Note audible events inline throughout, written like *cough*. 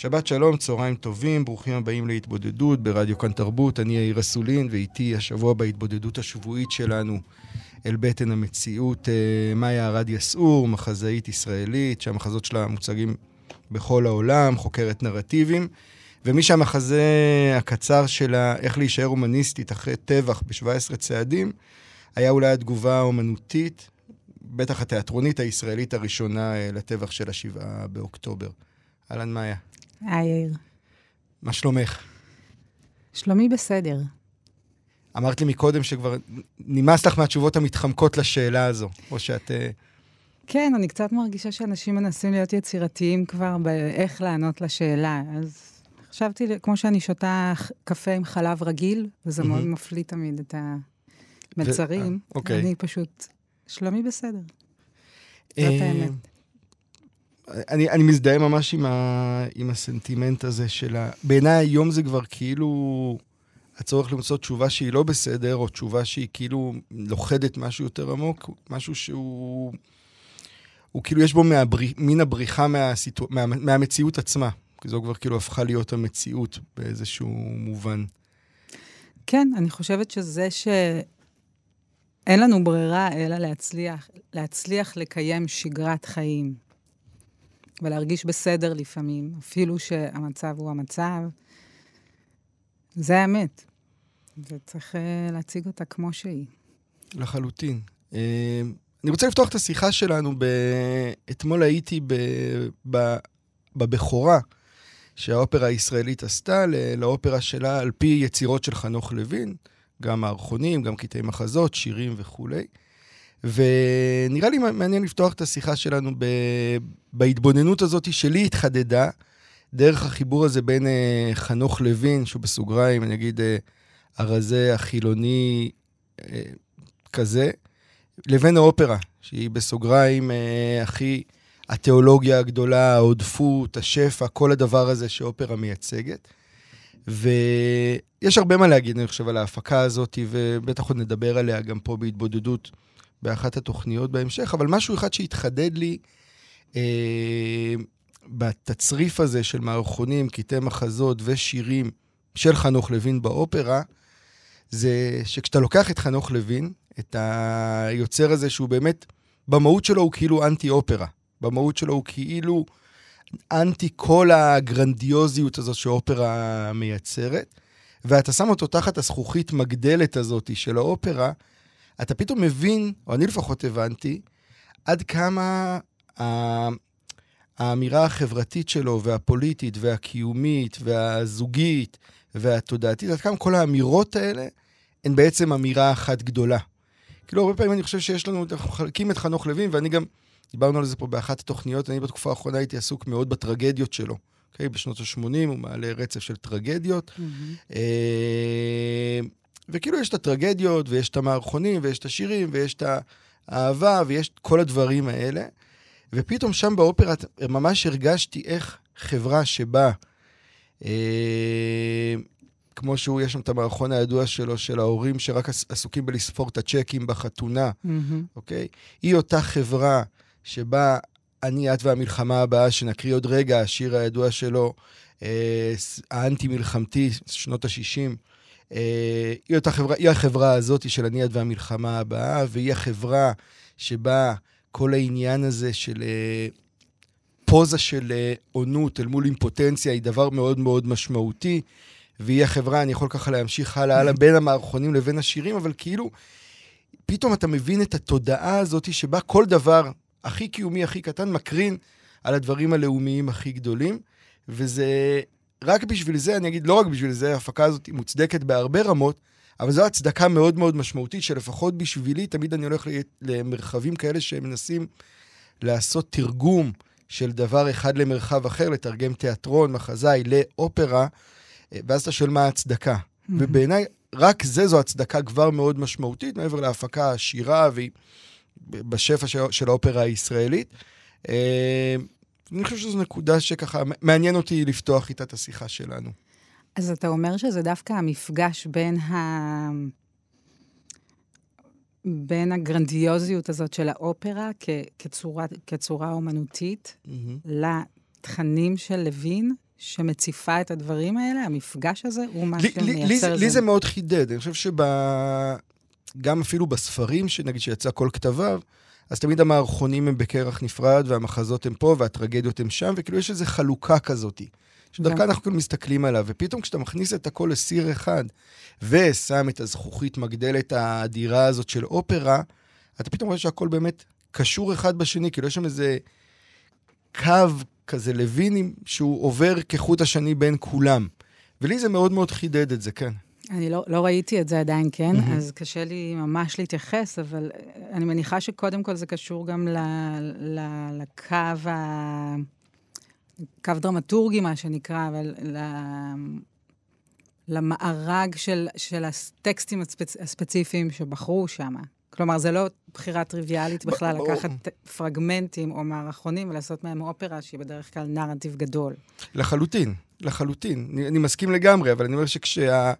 שבת שלום, צהריים טובים, ברוכים הבאים להתבודדות ברדיו כאן תרבות. אני יאיר אסולין, ואיתי השבוע בהתבודדות השבועית שלנו אל בטן המציאות, אה, מאיה ארד יסעור, מחזאית ישראלית, שהמחזות שלה מוצגים בכל העולם, חוקרת נרטיבים. ומי שהמחזה הקצר שלה, איך להישאר הומניסטית אחרי טבח ב-17 צעדים, היה אולי התגובה האומנותית, בטח התיאטרונית הישראלית הראשונה אה, לטבח של השבעה באוקטובר. אהלן, מאיה. היי, יאיר. מה שלומך? שלומי בסדר. אמרת לי מקודם שכבר נמאס לך מהתשובות המתחמקות לשאלה הזו, או שאת... אה, כן, אני קצת מרגישה שאנשים מנסים להיות יצירתיים כבר באיך לענות לשאלה. אז חשבתי, כמו שאני שותה קפה עם חלב רגיל, וזה מאוד מפליא תמיד את המצרים, ו... אוקיי. אני פשוט, שלומי בסדר. זאת אה, האמת. אני, אני מזדהה ממש עם, ה, עם הסנטימנט הזה של ה... בעיניי היום זה כבר כאילו הצורך למצוא תשובה שהיא לא בסדר, או תשובה שהיא כאילו לוכדת משהו יותר עמוק, משהו שהוא... הוא כאילו יש בו מהברי, מין הבריחה מהסיטו, מה, מהמציאות עצמה. כי זו כבר כאילו הפכה להיות המציאות באיזשהו מובן. כן, אני חושבת שזה שאין לנו ברירה אלא להצליח, להצליח לקיים שגרת חיים. ולהרגיש בסדר לפעמים, אפילו שהמצב הוא המצב. זה האמת. וצריך uh, להציג אותה כמו שהיא. לחלוטין. Uh, אני רוצה לפתוח את השיחה שלנו. ב... אתמול הייתי ב... ב... בבכורה שהאופרה הישראלית עשתה לאופרה שלה על פי יצירות של חנוך לוין, גם מערכונים, גם קטעי מחזות, שירים וכולי. ונראה לי מעניין לפתוח את השיחה שלנו ב... בהתבוננות הזאת שלי התחדדה, דרך החיבור הזה בין uh, חנוך לוין, שהוא בסוגריים, אני אגיד, uh, הרזה, החילוני, uh, כזה, לבין האופרה, שהיא בסוגריים uh, הכי, התיאולוגיה הגדולה, העודפות, השפע, כל הדבר הזה שאופרה מייצגת. ויש הרבה מה להגיד, אני חושב, על ההפקה הזאת, ובטח עוד נדבר עליה גם פה בהתבודדות באחת התוכניות בהמשך, אבל משהו אחד שהתחדד לי אה, בתצריף הזה של מערכונים, קטעי מחזות ושירים של חנוך לוין באופרה, זה שכשאתה לוקח את חנוך לוין, את היוצר הזה שהוא באמת, במהות שלו הוא כאילו אנטי-אופרה. במהות שלו הוא כאילו אנטי כל הגרנדיוזיות הזאת שאופרה מייצרת, ואתה שם אותו תחת הזכוכית מגדלת הזאת של האופרה, אתה פתאום מבין, או אני לפחות הבנתי, עד כמה האמירה החברתית שלו, והפוליטית, והקיומית, והזוגית, והתודעתית, עד כמה כל האמירות האלה הן בעצם אמירה אחת גדולה. כאילו, הרבה פעמים אני חושב שיש לנו, אנחנו מחלקים את חנוך לוין, ואני גם, דיברנו על זה פה באחת התוכניות, אני בתקופה האחרונה הייתי עסוק מאוד בטרגדיות שלו. Okay, אוקיי? בשנות ה-80 הוא מעלה רצף של טרגדיות. Mm-hmm. וכאילו יש את הטרגדיות, ויש את המערכונים, ויש את השירים, ויש את האהבה, ויש את כל הדברים האלה. ופתאום שם באופרה ממש הרגשתי איך חברה שבה, אה, כמו שהוא, יש שם את המערכון הידוע שלו, של ההורים שרק עסוקים בלספור את הצ'קים בחתונה, mm-hmm. אוקיי? היא אותה חברה שבה אני, את והמלחמה הבאה, שנקריא עוד רגע, השיר הידוע שלו, אה, האנטי-מלחמתי, שנות ה-60, אה, היא, אותה חברה, היא החברה הזאת של הניאד והמלחמה הבאה, והיא החברה שבה כל העניין הזה של אה, פוזה של אה, עונות אל מול אימפוטנציה היא דבר מאוד מאוד משמעותי, והיא החברה, אני יכול ככה להמשיך הלאה הלאה בין המערכונים לבין השירים, אבל כאילו, פתאום אתה מבין את התודעה הזאת שבה כל דבר הכי קיומי, הכי קטן, מקרין על הדברים הלאומיים הכי גדולים, וזה רק בשביל זה, אני אגיד, לא רק בשביל זה, ההפקה הזאת היא מוצדקת בהרבה רמות, אבל זו הצדקה מאוד מאוד משמעותית, שלפחות בשבילי, תמיד אני הולך למרחבים כאלה שמנסים לעשות תרגום של דבר אחד למרחב אחר, לתרגם תיאטרון, מחזאי, לאופרה, ואז אתה שואל מה ההצדקה. Mm-hmm. ובעיניי, רק זה זו הצדקה כבר מאוד משמעותית, מעבר להפקה עשירה והיא בשפע של, של האופרה הישראלית. אני חושב שזו נקודה שככה מעניין אותי לפתוח איתה את השיחה שלנו. אז אתה אומר שזה דווקא המפגש בין ה... בין הגרנדיוזיות הזאת של האופרה כ- כצורה, כצורה אומנותית mm-hmm. לתכנים של לוין, שמציפה את הדברים האלה, המפגש הזה הוא מה לי, שמייצר... לי, לי זה מאוד חידד. אני חושב שגם אפילו בספרים, שנגיד שיצא כל כתביו, אז תמיד המערכונים הם בקרח נפרד, והמחזות הם פה, והטרגדיות הם שם, וכאילו יש איזו חלוקה כזאתי. שדרכה אנחנו כאילו מסתכלים עליו, ופתאום כשאתה מכניס את הכל לסיר אחד, ושם את הזכוכית מגדלת האדירה הזאת של אופרה, אתה פתאום רואה שהכל באמת קשור אחד בשני, כאילו יש שם איזה קו כזה לוינים שהוא עובר כחוט השני בין כולם. ולי זה מאוד מאוד חידד את זה, כן. אני לא, לא ראיתי את זה עדיין, כן? Mm-hmm. אז קשה לי ממש להתייחס, אבל אני מניחה שקודם כל זה קשור גם ל, ל, לקו ה... קו דרמטורגי, מה שנקרא, אבל ל... למארג של, של הטקסטים הספצ... הספציפיים שבחרו שם. כלומר, זה לא בחירה טריוויאלית בכלל ב- לקחת פרגמנטים או מערכונים ולעשות מהם אופרה שהיא בדרך כלל נרטיב גדול. לחלוטין, לחלוטין. אני, אני מסכים לגמרי, אבל אני אומר שכשה...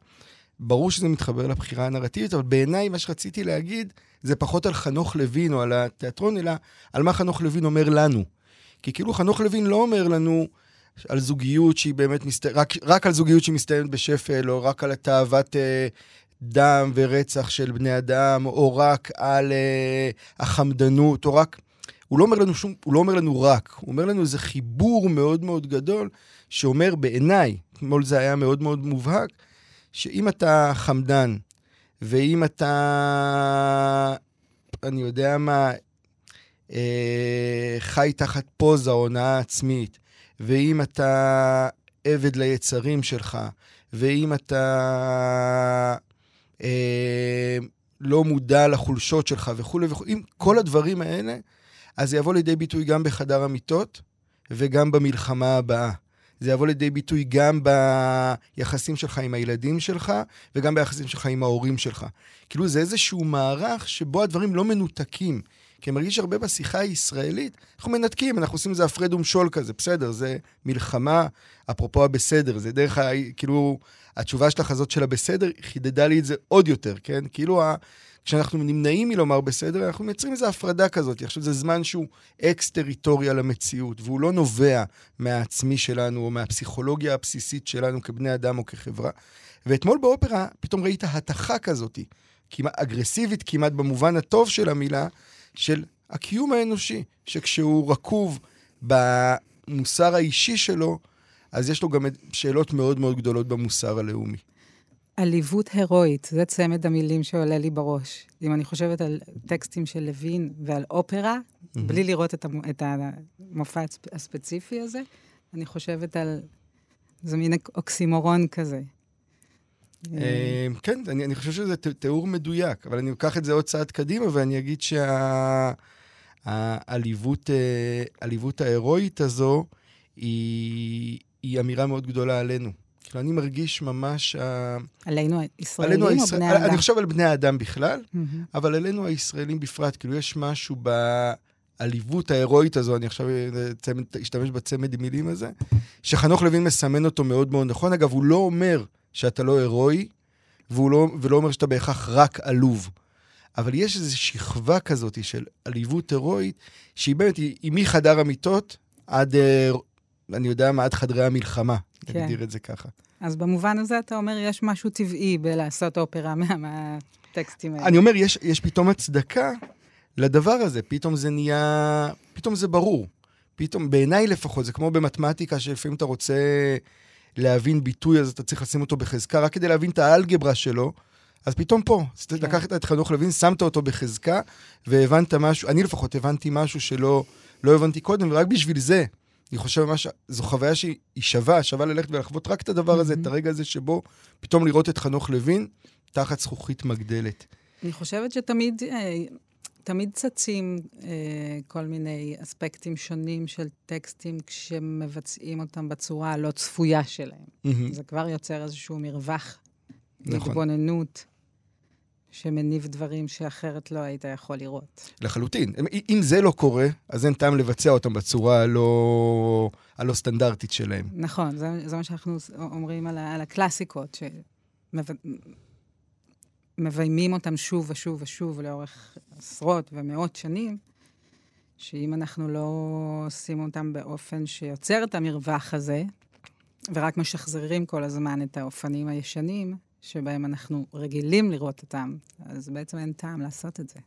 ברור שזה מתחבר לבחירה הנרטיבית, אבל בעיניי מה שרציתי להגיד זה פחות על חנוך לוין או על התיאטרון, אלא על מה חנוך לוין אומר לנו. כי כאילו חנוך לוין לא אומר לנו על זוגיות שהיא באמת, מסת... רק, רק על זוגיות שהיא מסתיימת בשפל, או רק על תאוות אה, דם ורצח של בני אדם, או רק על אה, החמדנות, או רק... הוא לא אומר לנו שום, הוא לא אומר לנו רק, הוא אומר לנו איזה חיבור מאוד מאוד גדול, שאומר בעיניי, אתמול זה היה מאוד מאוד מובהק, שאם אתה חמדן, ואם אתה, אני יודע מה, אה, חי תחת פוזה, הונאה עצמית, ואם אתה עבד ליצרים שלך, ואם אתה אה, לא מודע לחולשות שלך וכולי וכולי, אם כל הדברים האלה, אז זה יבוא לידי ביטוי גם בחדר המיטות וגם במלחמה הבאה. זה יבוא לידי ביטוי גם ביחסים שלך עם הילדים שלך, וגם ביחסים שלך עם ההורים שלך. כאילו זה איזשהו מערך שבו הדברים לא מנותקים. כי אני מרגיש הרבה בשיחה הישראלית, אנחנו מנתקים, אנחנו עושים איזה הפרד ומשול כזה, בסדר, זה מלחמה, אפרופו הבסדר, זה דרך ה... כאילו, התשובה שלך הזאת של הבסדר חידדה לי את זה עוד יותר, כן? כאילו, ה... כשאנחנו נמנעים מלומר בסדר, אנחנו מייצרים איזו הפרדה כזאת. עכשיו, זה זמן שהוא אקס-טריטוריה למציאות, והוא לא נובע מהעצמי שלנו או מהפסיכולוגיה הבסיסית שלנו כבני אדם או כחברה. ואתמול באופרה פתאום ראית הטחה כזאת, כמעט אגרסיבית כמעט במובן הטוב של המילה, של הקיום האנושי, שכשהוא רקוב במוסר האישי שלו, אז יש לו גם שאלות מאוד מאוד גדולות במוסר הלאומי. עליבות הירואית, זה צמד המילים שעולה לי בראש. אם אני חושבת על טקסטים של לוין ועל אופרה, mm-hmm. בלי לראות את, המ... את המופע הספציפי הזה, אני חושבת על... זה מין אוקסימורון כזה. אה, כן, אני, אני חושב שזה תיאור מדויק, אבל אני אקח את זה עוד צעד קדימה ואני אגיד שהעליבות שה... ההירואית הזו היא, היא אמירה מאוד גדולה עלינו. כאילו, אני מרגיש ממש... עלינו הישראלים או הישראל... בני האדם? אני חושב על בני האדם בכלל, mm-hmm. אבל עלינו הישראלים בפרט. כאילו, יש משהו בעליבות ההירואית הזו, אני עכשיו אשתמש בצמד מילים הזה, שחנוך לוין מסמן אותו מאוד מאוד נכון. אגב, הוא לא אומר שאתה לא הירואי, לא, ולא אומר שאתה בהכרח רק עלוב. אבל יש איזו שכבה כזאת של עליבות הירואית, שהיא באמת, היא, היא מחדר המיטות עד, אה, אני יודע מה, עד חדרי המלחמה. כן. נגדיר את זה ככה. אז במובן הזה אתה אומר, יש משהו טבעי בלעשות אופרה מהטקסטים האלה. אני אומר, יש, יש פתאום הצדקה לדבר הזה, פתאום זה נהיה, פתאום זה ברור. פתאום, בעיניי לפחות, זה כמו במתמטיקה, שלפעמים אתה רוצה להבין ביטוי, אז אתה צריך לשים אותו בחזקה, רק כדי להבין את האלגברה שלו. אז פתאום פה, כן. לקחת את חנוך לוין, שמת אותו בחזקה, והבנת משהו, אני לפחות הבנתי משהו שלא לא הבנתי קודם, ורק בשביל זה אני חושב ממש, זו חוויה שהיא שווה, שווה ללכת ולחוות רק את הדבר הזה, את הרגע הזה שבו פתאום לראות את חנוך לוין, תחת זכוכית מגדלת. אני חושבת שתמיד אה, תמיד צצים אה, כל מיני אספקטים שונים של טקסטים כשמבצעים אותם בצורה הלא צפויה שלהם. זה כבר יוצר איזשהו מרווח נכון. התבוננות שמניב דברים שאחרת לא היית יכול לראות. לחלוטין. אם- זה לא קורה, אז אין טעם לבצע אותם בצורה הלא, הלא סטנדרטית שלהם. נכון, זה, זה מה שאנחנו אומרים על, ה, על הקלאסיקות, שמביימים אותם שוב ושוב ושוב לאורך עשרות ומאות שנים, שאם אנחנו לא עושים אותם באופן שיוצר את המרווח הזה, ורק משחזרים כל הזמן את האופנים הישנים, שבהם אנחנו רגילים לראות אותם, אז בעצם אין טעם לעשות את זה.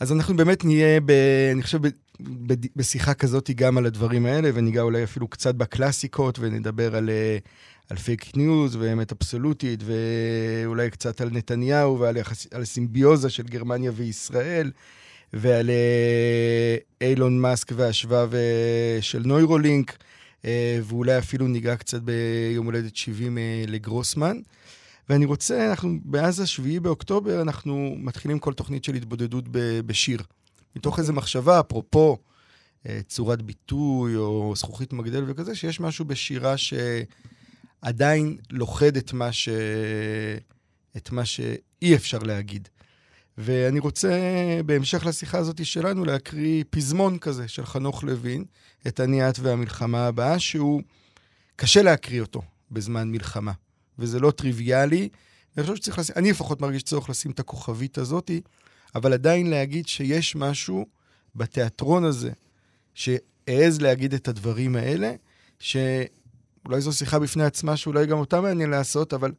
אז אנחנו באמת נהיה, ב, אני חושב, ב, ב, בשיחה כזאת גם על הדברים האלה, וניגע אולי אפילו קצת בקלאסיקות, ונדבר על, אה, על פייק ניוז ואמת אבסולוטית, ואולי קצת על נתניהו ועל יחס, על סימביוזה של גרמניה וישראל, ועל אה, אילון מאסק והשבב אה, של נוירולינק, ואולי אפילו ניגע קצת ביום הולדת 70 אה, לגרוסמן. ואני רוצה, אנחנו, מאז השביעי באוקטובר, אנחנו מתחילים כל תוכנית של התבודדות ב- בשיר. מתוך איזו מחשבה, אפרופו אה, צורת ביטוי או זכוכית מגדל וכזה, שיש משהו בשירה שעדיין לוכד את מה, ש... את מה שאי אפשר להגיד. ואני רוצה, בהמשך לשיחה הזאת שלנו, להקריא פזמון כזה של חנוך לוין, את אני, את והמלחמה הבאה, שהוא קשה להקריא אותו בזמן מלחמה. וזה לא טריוויאלי. אני חושב שצריך לשים, אני לפחות מרגיש צורך לשים את הכוכבית הזאתי, אבל עדיין להגיד שיש משהו בתיאטרון הזה, שהעז להגיד את הדברים האלה, שאולי זו שיחה בפני עצמה, שאולי גם אותה מעניין לעשות, אבל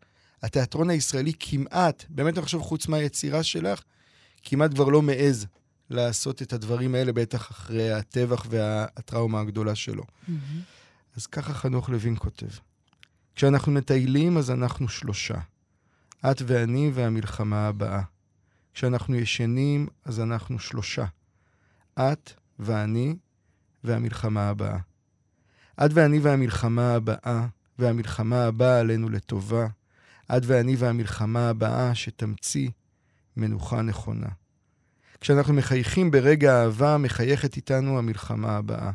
התיאטרון הישראלי כמעט, באמת אני חושב חוץ מהיצירה שלך, כמעט כבר לא מעז לעשות את הדברים האלה, בטח אחרי הטבח והטראומה הגדולה שלו. אז ככה חנוך לוין כותב. כשאנחנו מטיילים, אז אנחנו שלושה. את ואני והמלחמה הבאה. כשאנחנו ישנים, אז אנחנו שלושה. את ואני והמלחמה הבאה. את ואני והמלחמה הבאה, והמלחמה הבאה עלינו לטובה. את ואני והמלחמה הבאה שתמציא מנוחה נכונה. כשאנחנו מחייכים ברגע אהבה, מחייכת איתנו המלחמה הבאה.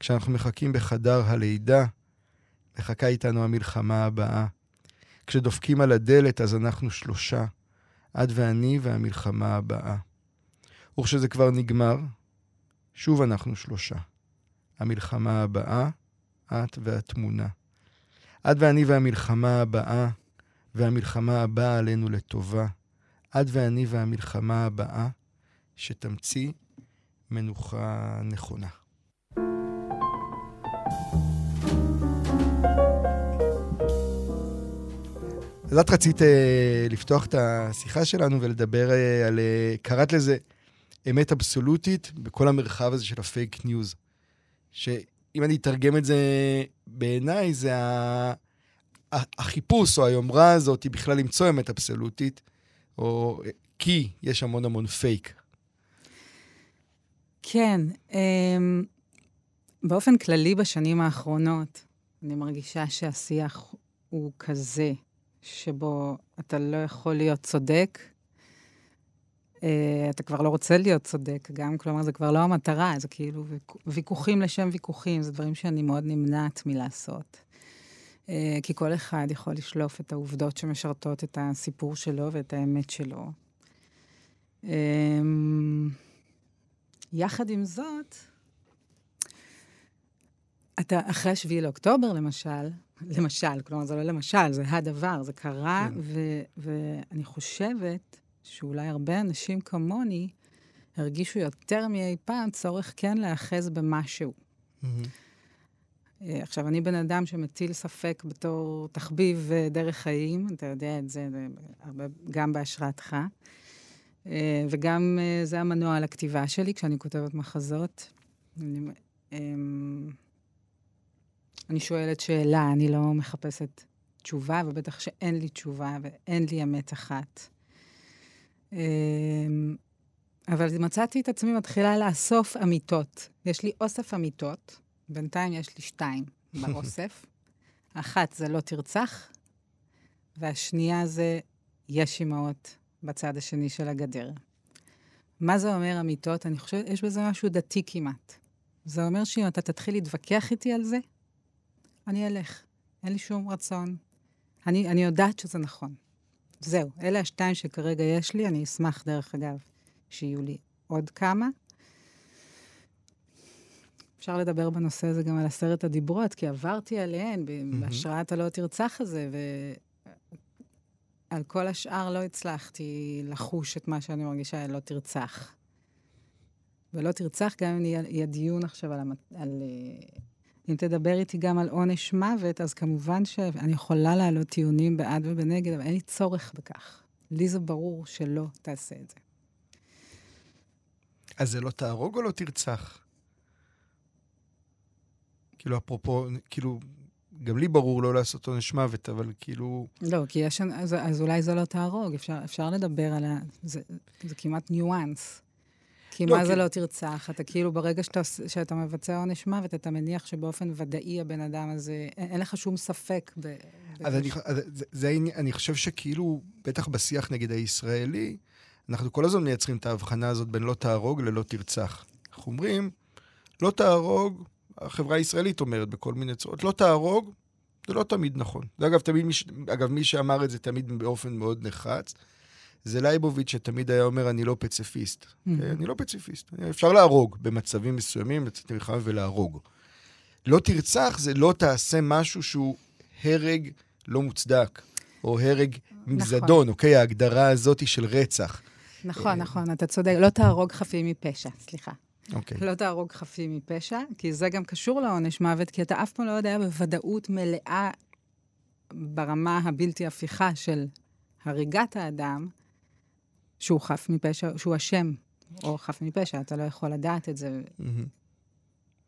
כשאנחנו מחכים בחדר הלידה, מחכה איתנו המלחמה הבאה. כשדופקים על הדלת, אז אנחנו שלושה, את ואני והמלחמה הבאה. וכשזה כבר נגמר, שוב אנחנו שלושה. המלחמה הבאה, את והתמונה. את ואני והמלחמה הבאה, והמלחמה הבאה עלינו לטובה. את ואני והמלחמה הבאה, שתמציא מנוחה נכונה. אז את רצית uh, לפתוח את השיחה שלנו ולדבר uh, על, uh, קראת לזה אמת אבסולוטית בכל המרחב הזה של הפייק ניוז. שאם אני אתרגם את זה בעיניי, זה ה... החיפוש או היומרה הזאת היא בכלל למצוא אמת אבסולוטית, או כי יש המון המון פייק. כן, אממ, באופן כללי בשנים האחרונות, אני מרגישה שהשיח הוא כזה, שבו אתה לא יכול להיות צודק, uh, אתה כבר לא רוצה להיות צודק גם, כלומר, זה כבר לא המטרה, זה כאילו ויכוחים לשם ויכוחים, זה דברים שאני מאוד נמנעת מלעשות. Uh, כי כל אחד יכול לשלוף את העובדות שמשרתות את הסיפור שלו ואת האמת שלו. Um, יחד עם זאת, אתה אחרי 7 לאוקטובר, למשל, למשל, כלומר, זה לא למשל, זה הדבר, זה קרה, כן. ו- ואני חושבת שאולי הרבה אנשים כמוני הרגישו יותר מאי פעם צורך כן להאחז במשהו. Mm-hmm. עכשיו, אני בן אדם שמטיל ספק בתור תחביב דרך חיים, אתה יודע את זה, הרבה, גם בהשראתך. וגם זה המנוע לכתיבה שלי כשאני כותבת מחזות. אני, אני שואלת שאלה, אני לא מחפשת תשובה, ובטח שאין לי תשובה ואין לי אמת אחת. אבל מצאתי את עצמי מתחילה לאסוף אמיתות. יש לי אוסף אמיתות, בינתיים יש לי שתיים *laughs* באוסף. אחת זה לא תרצח, והשנייה זה יש אימהות בצד השני של הגדר. מה זה אומר אמיתות? אני חושבת, יש בזה משהו דתי כמעט. זה אומר שאם אתה תתחיל להתווכח איתי על זה, אני אלך. אין לי שום רצון. אני, אני יודעת שזה נכון. זהו, אלה השתיים שכרגע יש לי, אני אשמח, דרך אגב, שיהיו לי עוד כמה. אפשר לדבר בנושא הזה גם על עשרת הדיברות, כי עברתי עליהן בהשראת הלא תרצח הזה, ועל כל השאר לא הצלחתי לחוש את מה שאני מרגישה, לא תרצח. ולא תרצח, גם אם יהיה דיון עכשיו על... על אם תדבר איתי גם על עונש מוות, אז כמובן שאני יכולה להעלות טיעונים בעד ובנגד, אבל אין לי צורך בכך. לי זה ברור שלא תעשה את זה. אז זה לא תהרוג או לא תרצח? כאילו, אפרופו, כאילו, גם לי ברור לא לעשות עונש מוות, אבל כאילו... לא, כי יש... אז, אז אולי זה לא תהרוג, אפשר, אפשר לדבר על ה... זה, זה כמעט ניואנס. כי לא, מה כי... זה לא תרצח? אתה כאילו, ברגע שאתה, שאתה מבצע עונש מוות, אתה מניח שבאופן ודאי הבן אדם הזה, אין, אין לך שום ספק ב... אז אני, אז זה, זה, אני חושב שכאילו, בטח בשיח נגד הישראלי, אנחנו כל הזמן מייצרים את ההבחנה הזאת בין לא תהרוג ללא תרצח. אנחנו אומרים, לא תהרוג, החברה הישראלית אומרת בכל מיני צורות, לא תהרוג, זה לא תמיד נכון. זה אגב, תמיד, מי, אגב, מי שאמר את זה תמיד באופן מאוד נחרץ, זה לייבוביץ' שתמיד היה אומר, אני לא פציפיסט. Mm-hmm. Okay? אני לא פציפיסט. אפשר להרוג במצבים מסוימים, לצאת מלחמה ולהרוג. לא תרצח זה לא תעשה משהו שהוא הרג לא מוצדק, או הרג עם נכון. זדון, אוקיי? ההגדרה הזאת של רצח. נכון, אה, נכון, אתה צודק. לא תהרוג חפים מפשע, סליחה. אוקיי. לא תהרוג חפים מפשע, כי זה גם קשור לעונש מוות, כי אתה אף פעם לא יודע בוודאות מלאה ברמה הבלתי הפיכה של הריגת האדם, שהוא חף מפשע, שהוא אשם, או חף מפשע, אתה לא יכול לדעת את זה, mm-hmm.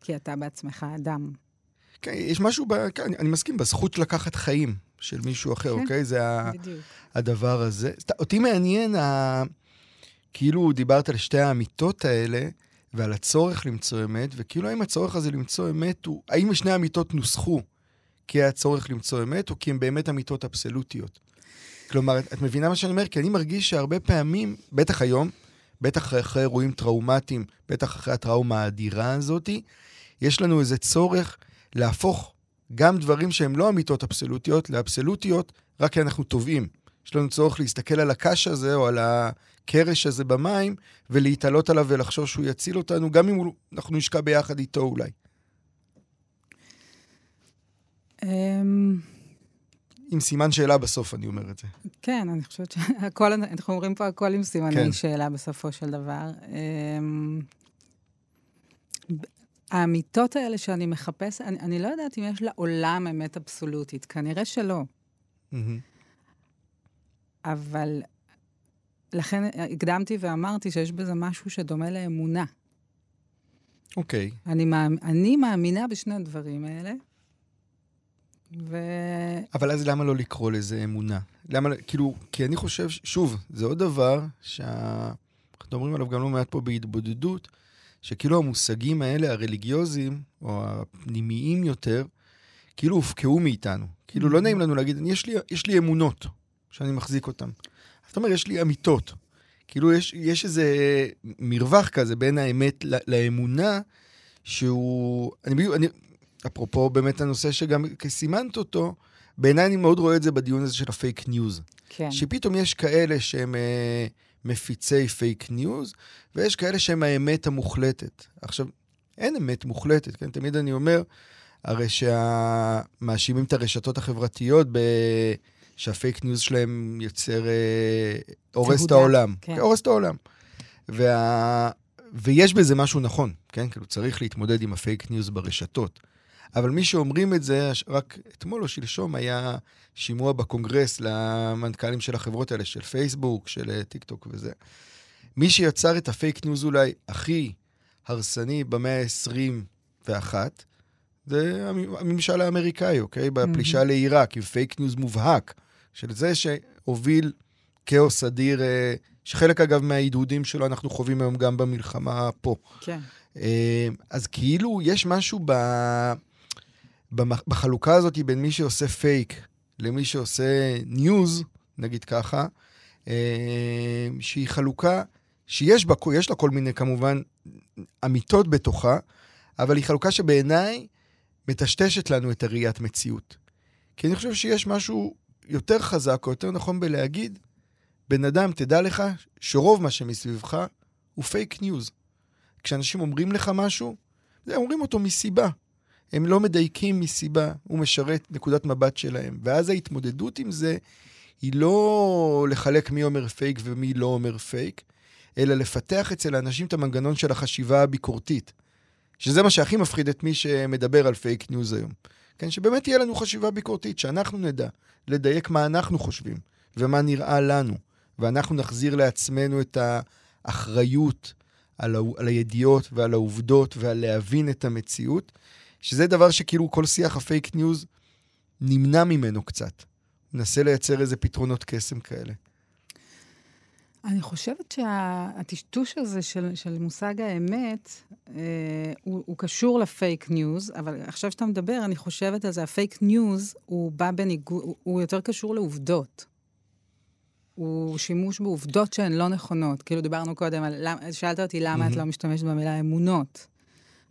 כי אתה בעצמך אדם. כן, יש משהו, ב... כן, אני מסכים, בזכות לקחת חיים של מישהו אחר, כן, אוקיי? זה בדיוק. הדבר הזה. אותי מעניין, ה... כאילו דיברת על שתי האמיתות האלה, ועל הצורך למצוא אמת, וכאילו האם הצורך הזה למצוא אמת הוא... האם שני האמיתות נוסחו כי היה צורך למצוא אמת, או כי הן באמת אמיתות אבסולוטיות? כלומר, את מבינה מה שאני אומר? כי אני מרגיש שהרבה פעמים, בטח היום, בטח אחרי אירועים טראומטיים, בטח אחרי הטראומה האדירה הזאתי, יש לנו איזה צורך להפוך גם דברים שהם לא אמיתות אבסולוטיות לאבסולוטיות, רק כי אנחנו טובעים. יש לנו צורך להסתכל על הקש הזה או על הקרש הזה במים ולהתעלות עליו ולחשוב שהוא יציל אותנו, גם אם אנחנו נשקע ביחד איתו אולי. עם סימן שאלה בסוף, אני אומר את זה. כן, אני חושבת שהכל, אנחנו אומרים פה הכל עם סימני כן. שאלה בסופו של דבר. אמ, האמיתות האלה שאני מחפש, אני, אני לא יודעת אם יש לעולם אמת אבסולוטית, כנראה שלא. Mm-hmm. אבל לכן הקדמתי ואמרתי שיש בזה משהו שדומה לאמונה. אוקיי. Okay. אני, אני מאמינה בשני הדברים האלה, ו... אבל אז למה לא לקרוא לזה אמונה? למה, כאילו, כי אני חושב, שוב, זה עוד דבר שאנחנו מדברים עליו גם לא מעט פה בהתבודדות, שכאילו המושגים האלה, הרליגיוזיים, או הפנימיים יותר, כאילו הופקעו מאיתנו. כאילו לא נעים לנו להגיד, יש לי, יש לי אמונות שאני מחזיק אותן. זאת אומרת, יש לי אמיתות. כאילו יש, יש איזה מרווח כזה בין האמת לאמונה, שהוא... אני, אני, אפרופו באמת הנושא שגם סימנת אותו, בעיניי אני מאוד רואה את זה בדיון הזה של הפייק ניוז. כן. שפתאום יש כאלה שהם אה, מפיצי פייק ניוז, ויש כאלה שהם האמת המוחלטת. עכשיו, אין אמת מוחלטת, כן? תמיד אני אומר, הרי שמאשימים את הרשתות החברתיות ב... שהפייק ניוז שלהם יוצר, אה, הורס את העולם. כן. הורס את העולם. וה... ויש בזה משהו נכון, כן? כאילו, צריך להתמודד עם הפייק ניוז ברשתות. אבל מי שאומרים את זה, רק אתמול או שלשום היה שימוע בקונגרס למנכ"לים של החברות האלה, של פייסבוק, של אה, טיק טוק וזה. מי שיצר את הפייק ניוז אולי הכי הרסני במאה ה-21, זה הממשל האמריקאי, אוקיי? בפלישה mm-hmm. לעיראק, עם פייק ניוז מובהק, של זה שהוביל כאוס אדיר, אה, שחלק אגב מהעידודים שלו אנחנו חווים היום גם במלחמה פה. כן. אה, אז כאילו יש משהו ב... בחלוקה הזאת בין מי שעושה פייק למי שעושה ניוז, נגיד ככה, אה, שהיא חלוקה שיש בה, יש לה כל מיני כמובן אמיתות בתוכה, אבל היא חלוקה שבעיניי מטשטשת לנו את הראיית מציאות. כי אני חושב שיש משהו יותר חזק או יותר נכון בלהגיד, בן אדם, תדע לך שרוב מה שמסביבך הוא פייק ניוז. כשאנשים אומרים לך משהו, הם אומרים אותו מסיבה. הם לא מדייקים מסיבה, הוא משרת נקודת מבט שלהם. ואז ההתמודדות עם זה היא לא לחלק מי אומר פייק ומי לא אומר פייק, אלא לפתח אצל האנשים את המנגנון של החשיבה הביקורתית. שזה מה שהכי מפחיד את מי שמדבר על פייק ניוז היום. כן, שבאמת תהיה לנו חשיבה ביקורתית, שאנחנו נדע לדייק מה אנחנו חושבים ומה נראה לנו, ואנחנו נחזיר לעצמנו את האחריות על, ה... על הידיעות ועל העובדות ועל להבין את המציאות, שזה דבר שכאילו כל שיח הפייק ניוז נמנע ממנו קצת. מנסה לייצר איזה פתרונות קסם כאלה. אני חושבת שהטשטוש הזה של, של מושג האמת, אה, הוא, הוא קשור לפייק ניוז, אבל עכשיו שאתה מדבר, אני חושבת על זה, הפייק ניוז הוא בא בניגוד, הוא, הוא יותר קשור לעובדות. הוא שימוש בעובדות שהן לא נכונות. כאילו דיברנו קודם על, שאלת אותי למה mm-hmm. את לא משתמשת במילה אמונות.